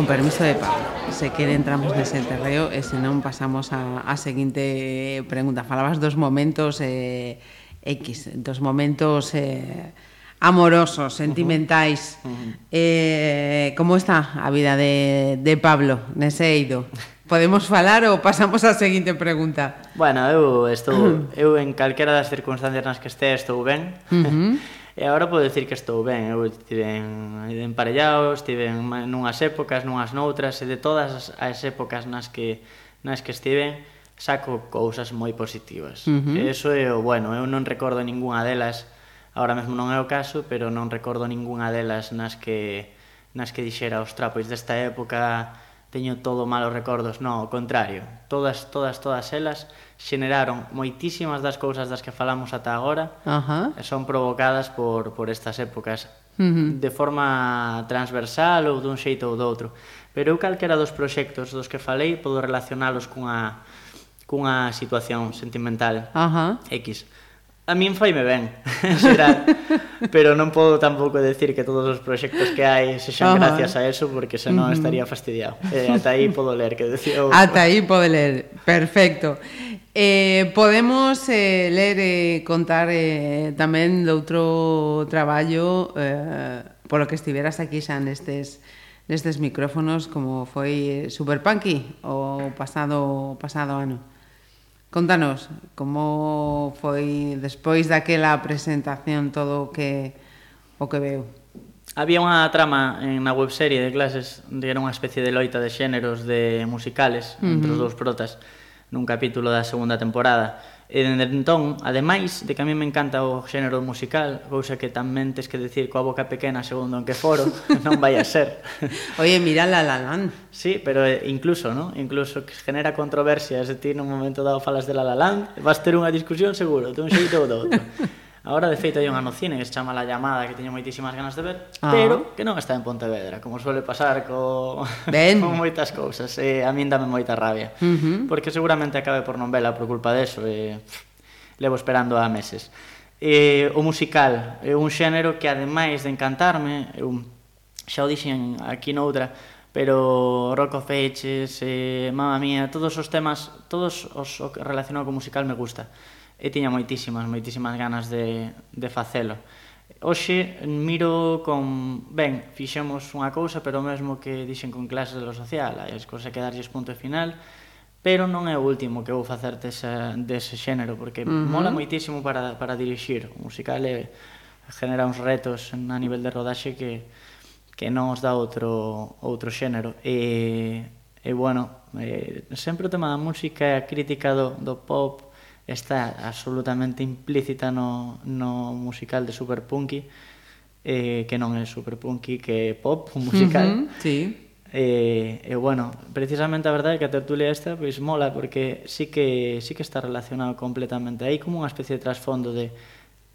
con permiso de Pablo. Se quere entramos nese terreo eh, e senón pasamos a, a seguinte pregunta. Falabas dos momentos eh, X, dos momentos eh, amorosos, sentimentais. Uh -huh. Uh -huh. Eh, como está a vida de, de Pablo nese eido? Podemos falar ou pasamos á seguinte pregunta?
Bueno, eu estou (clears throat) eu en calquera das circunstancias nas que este estou ben. Uh -huh. E agora podo dicir que estou ben, eu estive en, emparellado, estive en, nunhas épocas, nunhas noutras, e de todas as épocas nas que, nas que estive, saco cousas moi positivas. Uh -huh. E eso é o bueno, eu non recordo ningunha delas, agora mesmo non é o caso, pero non recordo ningunha delas nas que nas que dixera, ostra, pois desta época teño todo malos recordos, non, ao contrario, todas, todas, todas elas xeneraron moitísimas das cousas das que falamos ata agora
Ajá.
e son provocadas por, por estas épocas
uh -huh.
de forma transversal ou dun xeito ou doutro. Pero eu calquera dos proxectos dos que falei podo relacionalos cunha, cunha situación sentimental
Ajá.
X. A min faime ben, (laughs) será, (laughs) pero non podo tampouco decir que todos os proxectos que hai sexan
uh
gracias a eso porque senón estaría fastidiado. Eh, ata aí podo ler que decía. Oh,
ata aí pode ler, perfecto. Eh, podemos eh, ler e eh, contar eh, tamén doutro traballo eh, polo que estiveras aquí xa nestes nestes micrófonos como foi Super Punky o pasado pasado ano. Contanos como foi despois daquela presentación todo o que o que veu.
Había unha trama en na webserie de clases, de era unha especie de loita de xéneros de musicales uh -huh. entre os dous protas nun capítulo da segunda temporada. E dende entón, ademais de que a mí me encanta o xénero musical, cousa que tamén tes que decir coa boca pequena segundo en que foro, (laughs) non vai a ser. (laughs)
Oye, mira La La Land.
Sí, pero eh, incluso, ¿no? Incluso que genera controversias e ti nun momento dado falas de La La Land, vas ter unha discusión seguro, dun xeito ou do outro. (laughs) Agora, de feito, hai unha no cine que se chama La Llamada, que teño moitísimas ganas de ver,
ah.
pero que non está en Pontevedra, como suele pasar co...
Ben. (laughs)
con moitas cousas. E a min dame moita rabia,
uh -huh.
porque seguramente acabe por non vela por culpa deso, e levo esperando a meses. E, o musical é un xénero que, ademais de encantarme, eu xa o dixen aquí noutra, pero Rock of Ages, eh, Mamma Mia, todos os temas, todos os relacionados co musical me gusta e tiña moitísimas, moitísimas ganas de, de facelo. Hoxe miro con, ben, fixemos unha cousa, pero o mesmo que dixen con clases de lo social, hai as cousas que darlles punto final, pero non é o último que vou facer dese, dese xénero, porque uh -huh. mola moitísimo para, para dirixir. O musical é, genera uns retos a nivel de rodaxe que, que non os dá outro, outro xénero. E, e bueno, eh, sempre o tema da música e a crítica do, do pop está absolutamente implícita no, no musical de Super Punky, eh, que non é Super Punky, que é pop, un musical.
Uh -huh, sí.
Eh, e, eh, eh, bueno, precisamente a verdade é que a tertulia esta pois mola porque sí que sí que está relacionado completamente. Hai como unha especie de trasfondo de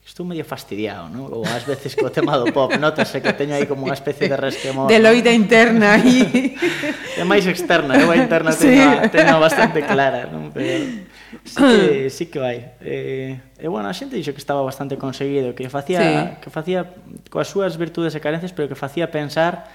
estou medio fastidiado, ¿no? Ou ás veces co tema do pop, (laughs) notase que teño aí como unha especie de resquemor.
De loita interna aí. (laughs)
E máis externa, eu a interna
sí.
teño, teño bastante clara, non? Pero sí que, sí que vai. Eh, e bueno, a xente dixo que estaba bastante conseguido, que facía
sí.
que facía coas súas virtudes e carencias, pero que facía pensar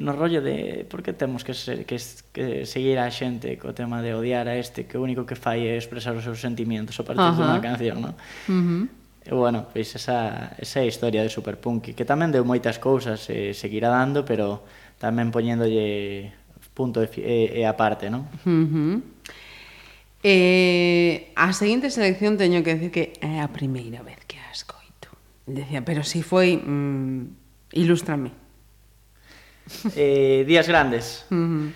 no rollo de por que temos que, ser, que, que seguir a xente co tema de odiar a este que o único que fai é expresar os seus sentimientos a partir
uh -huh.
dunha canción, non?
Uh -huh.
E bueno, pois esa, esa historia de Superpunk que tamén deu moitas cousas e eh, seguirá dando, pero tamén poñéndolle punto e, e, e aparte, non?
Uh -huh. Eh, a seguinte selección teño que decir que é a primeira vez que a escoito. Decía, pero si foi... Mm, ilústrame.
Eh, días grandes.
Uh -huh.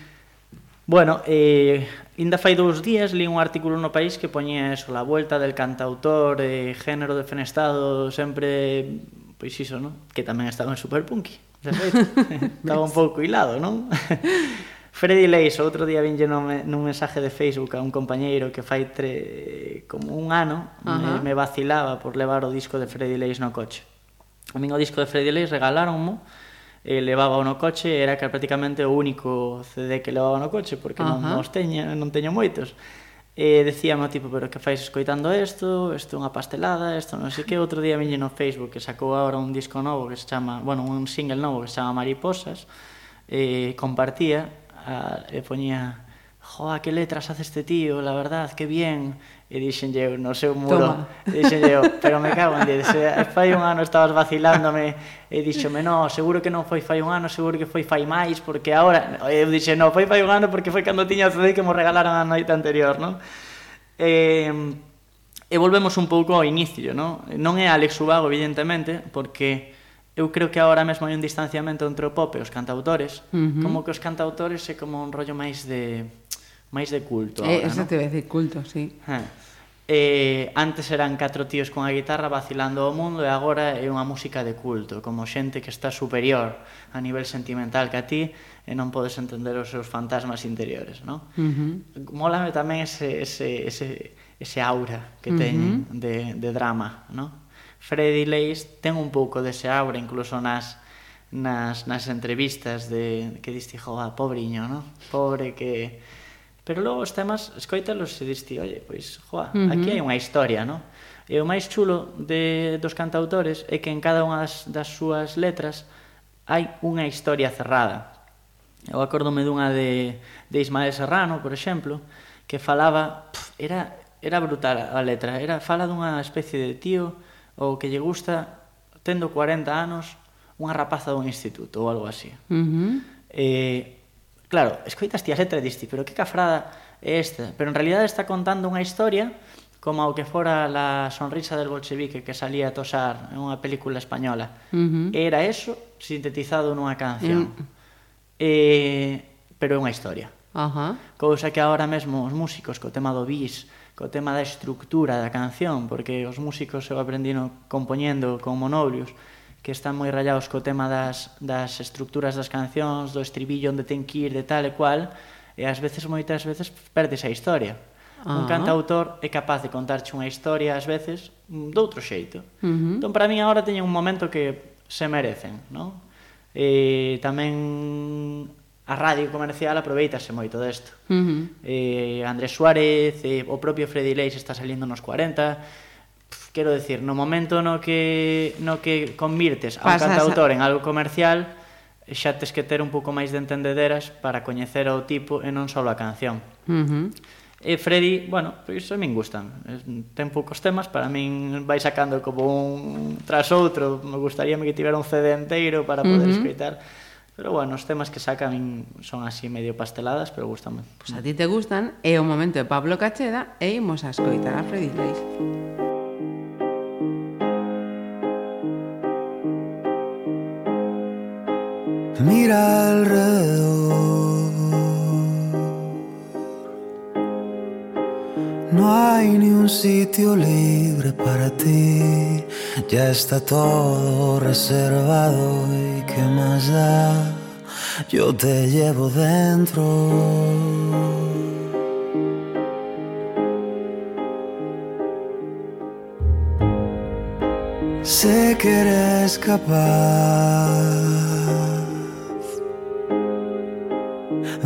Bueno, eh, Inda fai dous días li un artículo no país que poñía eso, la volta del cantautor, eh, género defenestado, sempre, pois iso, non? Que tamén estaba en Superpunky. (laughs) estaba un pouco hilado, non? (laughs) Freddy Leis, outro día vinlle non, nun mensaje de Facebook a un compañeiro que fai tre, como un ano
uh -huh.
me, me vacilaba por levar o disco de Freddy Leis no coche. A min o disco de Freddy Leis regaláronmo eh, e levaba no coche era que prácticamente o único CD que levaba no coche porque uh
-huh.
non, os teña, non teño moitos. E decíame tipo, pero que fais escoitando isto, isto é unha pastelada, isto non sei que, outro día vinlle no Facebook que sacou agora un disco novo que se chama, bueno, un single novo que se chama Mariposas, e compartía a, e poñía joa, que letras hace este tío, la verdad, que bien. E dixenlle eu no seu muro,
Toma.
e dixenlle eu, pero me cago en diez, fai un ano estabas vacilándome, e dixome, no, seguro que non foi fai un ano, seguro que foi fai máis, porque ahora, e eu dixe, no, foi fai un ano porque foi cando tiña o CD que mo regalaron a noite anterior, non? E, e volvemos un pouco ao inicio, non? Non é Alex Ubago, evidentemente, porque eu creo que agora mesmo hai un distanciamento entre o pop e os cantautores,
uh -huh.
como que os cantautores é como un rollo máis de máis de culto
eh,
agora,
Eso
¿no?
te ve de culto, sí.
Eh. Eh, antes eran catro tíos con a guitarra vacilando o mundo e agora é unha música de culto, como xente que está superior a nivel sentimental que a ti e non podes entender os seus fantasmas interiores, non?
Uh -huh.
Mólame tamén ese, ese, ese, ese aura que
teñen uh -huh.
Teñen de, de drama, non? Freddy Leis ten un pouco dese aura incluso nas nas, nas entrevistas de que diste, jo, ah, pobriño, no? Pobre que... Pero logo os temas, escoítalos e diste, oye, pois, joa,
uh -huh.
aquí hai unha historia, no? E o máis chulo de, dos cantautores é que en cada unha das, das súas letras hai unha historia cerrada. Eu acordome dunha de, de Ismael Serrano, por exemplo, que falaba... Pff, era, era brutal a letra, era fala dunha especie de tío ou que lle gusta tendo 40 anos unha rapaza dun instituto ou algo así.
Uh -huh.
Eh, claro, escoitas ti a letra e diste, pero que cafrada é esta? Pero en realidad está contando unha historia como o que fora la sonrisa del bolchevique que salía a tosar en unha película española.
Uh -huh.
Era eso sintetizado nunha canción. Uh -huh. eh, pero é unha historia.
Uh -huh.
Cousa que agora mesmo os músicos co tema do bis co tema da estructura da canción, porque os músicos eu aprendino compoñendo con monobrios, que están moi rayados co tema das, das estructuras das cancións, do estribillo onde ten que ir, de tal e cual, e ás veces, moitas veces, perdes a historia.
Ah.
Un cantautor é capaz de contarche unha historia ás veces doutro xeito.
Uh -huh.
Entón, para mí, agora teñen un momento que se merecen, non? E tamén a radio comercial aproveitase moito desto.
Uh -huh.
eh, Andrés Suárez, eh, o propio Freddy Leis está salindo nos 40. Pff, quero decir, no momento no que no que convirtes a un
cantautor a...
en algo comercial, xa tes que ter un pouco máis de entendederas para coñecer ao tipo e non só a canción.
Uh -huh.
E Freddy, bueno, pois a min gustan. Eh, ten poucos temas, para min vai sacando como un tras outro. Me gustaría que tivera un CD enteiro para poder
uh -huh.
escoitar Pero bueno, os temas que sacan son así medio pasteladas, pero gustame.
Pois pues a ti te gustan, é o momento de Pablo Cacheda e imos a escoitar a Freddy Leis.
Mira alrededor No hay ni un sitio libre para ti Ya está todo reservado y qué más da. Yo te llevo dentro. Sé que eres capaz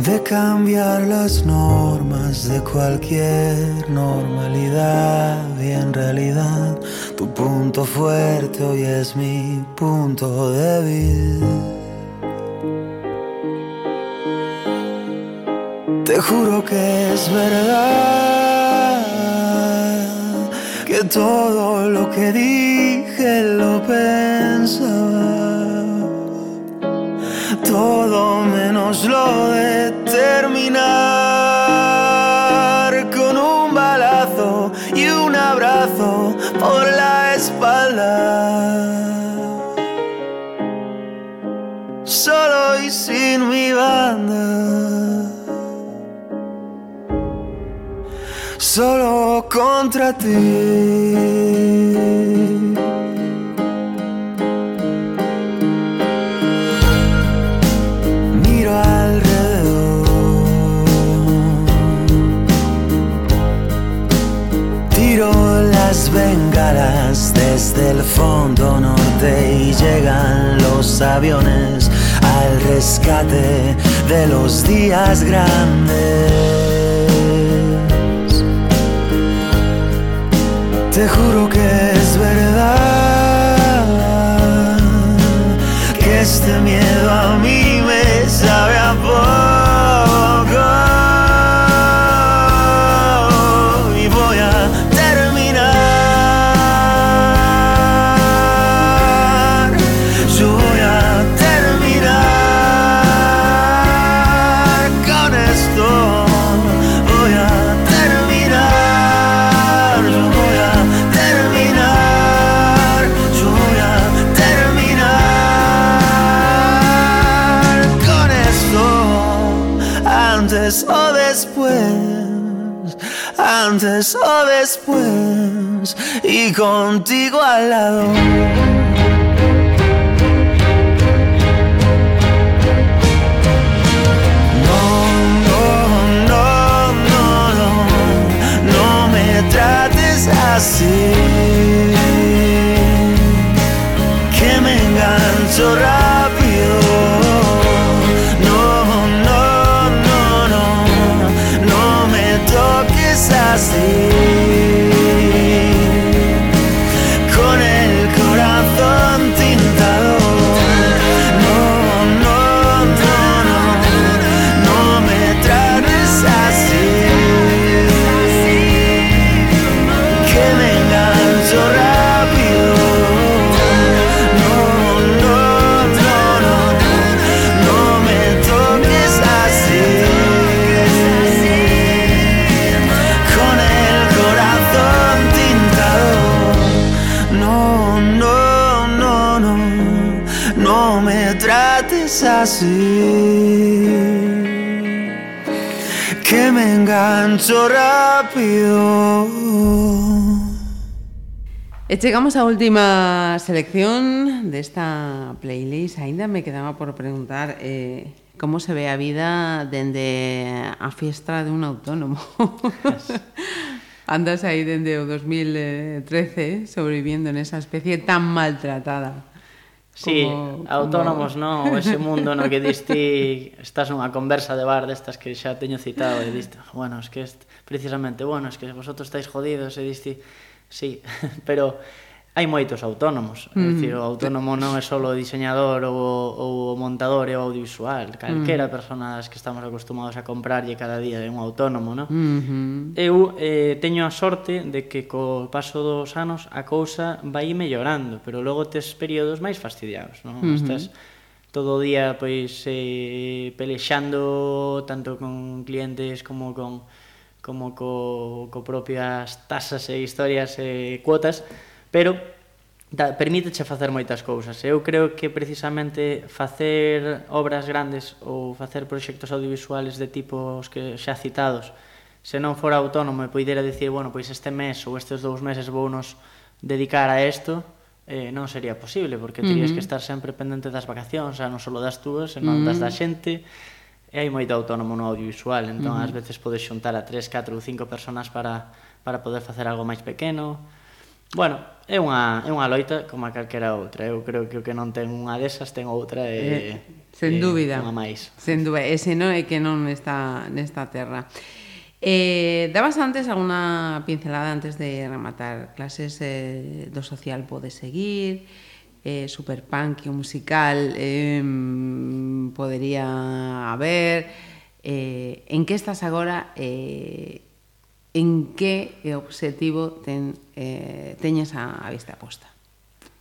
de cambiar las normas de cualquier normalidad y en realidad tu punto fuerte hoy es mi punto débil. Te juro que es verdad que todo lo que dije lo pensaba todo menos lo de terminar con un balazo y un abrazo por la espalda. Solo y sin mi banda. Solo contra ti. Y llegan los aviones al rescate de los días grandes. Te juro que es verdad que este miedo Antes o después. Y contigo al lado. no, no, no, no, no me trates así. Que me engancho. see. Así. Que me engancho rápido.
Chegamos á última selección desta playlist. Ainda me quedaba por preguntar eh, como se ve a vida dende a fiestra de un autónomo. (laughs) Andas aí dende o 2013 sobreviviendo nesa especie tan maltratada.
Sí,
como,
autónomos
como...
non, ese mundo no que (laughs) diste estás nunha conversa de bar destas que xa teño citado e diste, bueno, es que est... precisamente, bueno, es que vosotros estáis jodidos e diste, sí, (laughs) pero hai moitos autónomos,
mm.
é dicir, o autónomo non é só o diseñador ou, ou o montador e o audiovisual, calquera
mm.
persona das que estamos acostumados a comprarlle cada día é un autónomo, non?
Mm -hmm.
Eu eh, teño a sorte de que co paso dos anos a cousa vai mellorando, pero logo tes períodos máis fastidiados, non?
Mm -hmm.
Estás todo o día pois eh, pelexando tanto con clientes como con como co, co propias tasas e historias e cuotas pero da, permíteche facer moitas cousas. Eu creo que precisamente facer obras grandes ou facer proxectos audiovisuales de tipos que xa citados, se non fora autónomo e poidera dicir, bueno, pois este mes ou estes dous meses vou nos dedicar a isto, eh, non sería posible, porque terías
uh -huh.
que estar sempre pendente das vacacións, xa non só das túas, senón uh -huh. das mm. da xente, e hai moito autónomo no audiovisual, entón uh -huh. ás veces podes xuntar a 3, 4 ou 5 personas para, para poder facer algo máis pequeno, Bueno, é unha, é unha loita como a calquera outra. Eu creo que o que non ten unha desas ten outra e...
Eh, sen dúbida.
Unha máis.
Sen dúbida. Ese non é que non está nesta terra. Eh, dabas antes alguna pincelada antes de rematar clases eh, do social pode seguir eh, super punk o musical eh, podería haber eh, en que estás agora eh, en que obxectivo ten, eh, teñes a, a vista posta?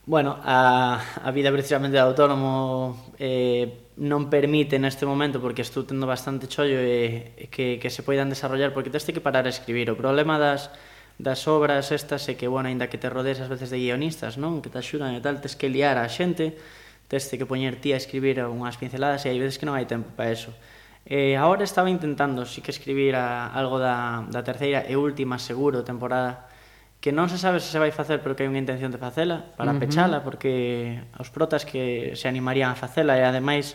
Bueno, a, a vida precisamente de autónomo eh, non permite neste momento, porque estou tendo bastante chollo, e que, que se poidan desarrollar, porque tens que parar a escribir. O problema das, das obras estas é que, bueno, aínda que te rodees as veces de guionistas, non? Que te axudan e tal, tens que liar a xente, tens que poñer ti a escribir unhas pinceladas e hai veces que non hai tempo para eso. Eh, ahora estaba intentando sí que escribir a, algo da, da terceira e última seguro temporada que non se sabe se se vai facer pero que hai unha intención de facela para uh -huh. pechala porque os protas que se animarían a facela e ademais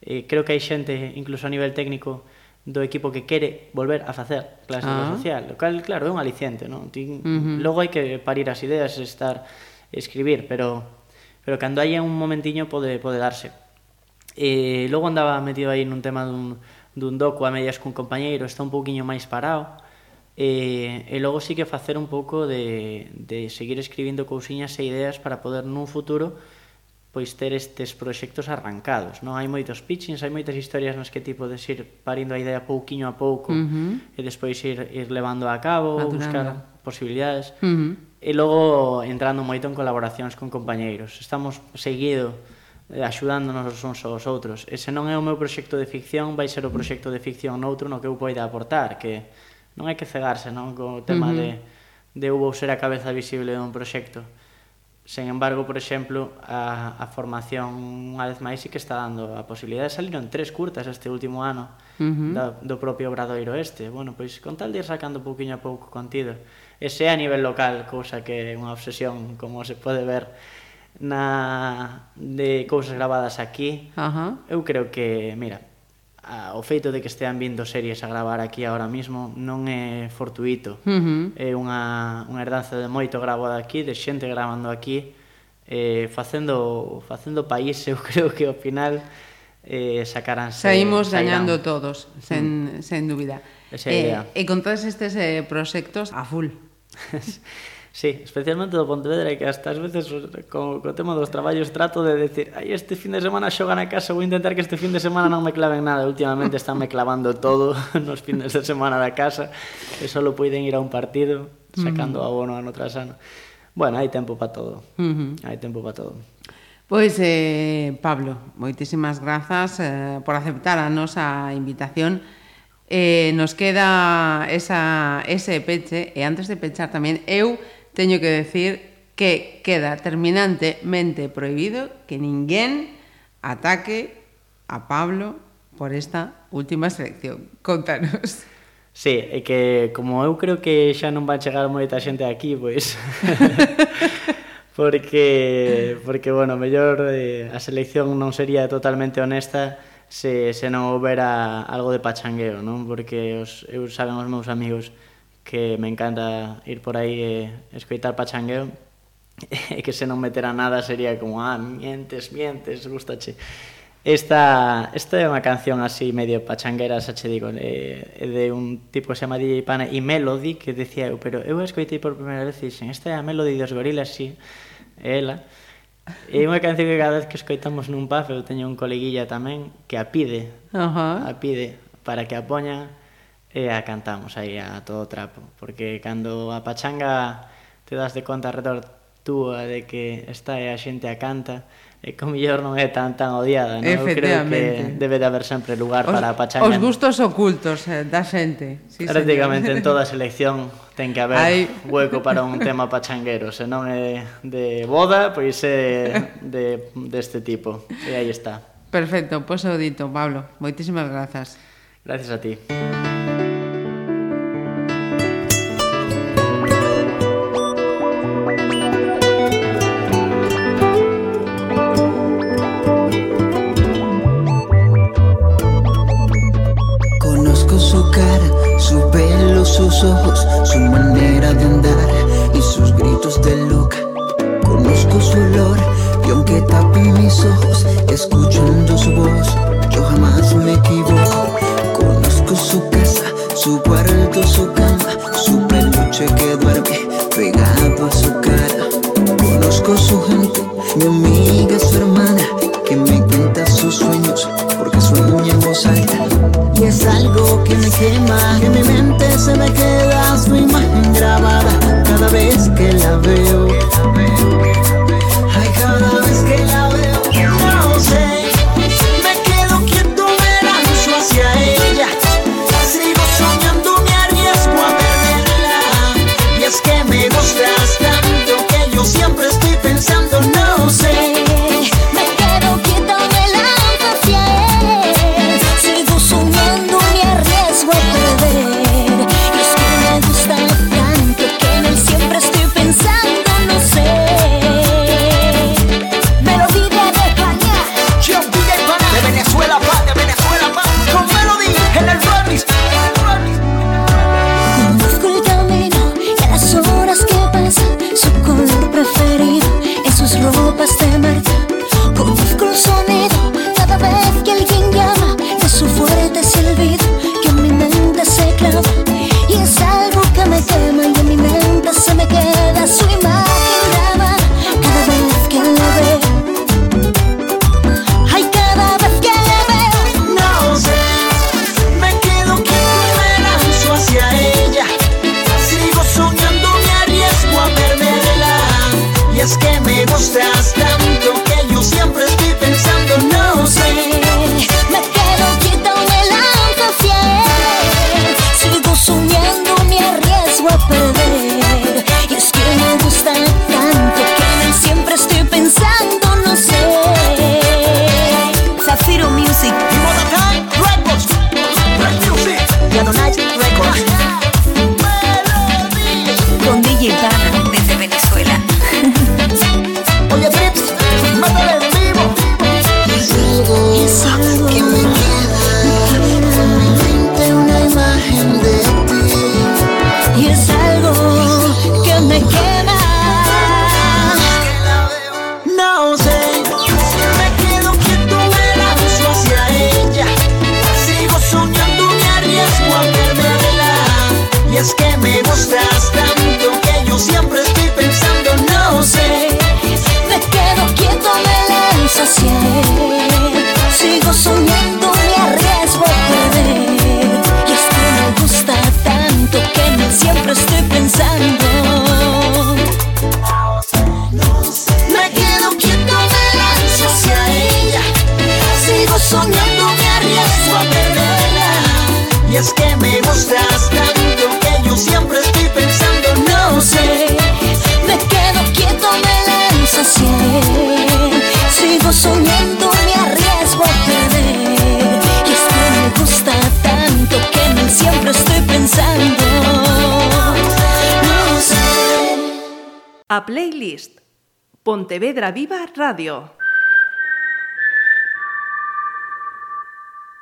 eh, creo que hai xente incluso a nivel técnico do equipo que quere volver a facer clase
ah.
social, o cal, claro, é un aliciente, non? Ti, uh -huh. Logo hai que parir as ideas, estar, escribir, pero pero cando hai un momentiño pode pode darse. E logo andaba metido aí nun tema dun, dun docu a medias cun compañeiro, está un pouquiño máis parado. E, e logo sí que facer un pouco de, de seguir escribindo cousiñas e ideas para poder nun futuro pois ter estes proxectos arrancados, non? Hai moitos pitchings, hai moitas historias nas que tipo de ir parindo a idea pouquiño a pouco
uh -huh.
e despois ir, ir levando a cabo,
Maturando.
buscar posibilidades
uh -huh.
e logo entrando moito en colaboracións con compañeiros. Estamos seguido Eh, axudándonos uns aos outros. E se non é o meu proxecto de ficción, vai ser o mm. proxecto de ficción noutro no que eu poida aportar, que non hai que cegarse non co tema
uh -huh.
de, de eu vou ser a cabeza visible dun proxecto. Sen embargo, por exemplo, a, a formación unha vez máis sí que está dando a posibilidade de salir en tres curtas este último ano
uh -huh.
da, do propio Obradoiro Este. Bueno, pois con tal de ir sacando pouquiño a pouco contido. Ese é a nivel local, cousa que é unha obsesión, como se pode ver na de cousas gravadas aquí.
Ajá.
Eu creo que, mira, a, o feito de que estean vindo series a gravar aquí ahora mismo non é fortuito.
Uh -huh.
É unha, unha herdanza de moito gravo aquí, de xente gravando aquí, eh, facendo, facendo país, (laughs) eu creo que ao final eh, sacaranse...
Saímos gañando todos, sen, mm. sen dúbida.
Esa eh, idea.
E con todos estes eh, proxectos a full. (laughs)
Sí, especialmente do Pontevedra, que hasta as veces co, co tema dos traballos trato de decir ai, este fin de semana xogan a casa, vou intentar que este fin de semana non me claven nada. Últimamente están me clavando todo (laughs) nos fines de semana da casa, que só poden ir a un partido sacando abono ano tras ano. Bueno, hai tempo para todo.
Uh -huh.
Hai tempo para todo.
Pois, eh, Pablo, moitísimas grazas eh, por aceptar a nosa invitación eh, nos queda esa, ese peche e antes de pechar tamén eu teño que decir que queda terminantemente prohibido que ninguén ataque a Pablo por esta última selección. Contanos.
Sí, é que como eu creo que xa non van chegar moita xente aquí, pois (laughs) porque porque bueno, mellor eh, a selección non sería totalmente honesta se se non houbera algo de pachangueo, non? Porque os eu saben os meus amigos que me encanta ir por aí e eh, escoitar pachangueo (laughs) e que se non metera nada sería como ah, mientes, mientes, gustache Esta, esta é unha canción así medio pachanguera, xa che digo, é, é de un tipo que se chama DJ Pana e Melody, que decía eu, pero eu a escoitei por primeira vez e dixen, esta é a Melody dos gorilas, sí, é ela. É unha canción que cada vez que escoitamos nun pub, eu teño un coleguilla tamén que a pide,
uh -huh.
a pide, para que a poñan e a cantamos aí a todo trapo, porque cando a pachanga te das de conta redor túa de que está e a xente a canta, e que o mellor non é tan tan odiada, non? Eu creo que debe de haber sempre lugar
os,
para a pachanga.
Os gustos ocultos eh, da xente. Sí,
Prácticamente
señor.
en toda selección ten que haber
Hay...
hueco para un tema pachanguero, se non é de boda, pois é de deste de tipo. E aí está.
Perfecto, pois pues, dito, Pablo. Moitísimas grazas.
Gracias a ti.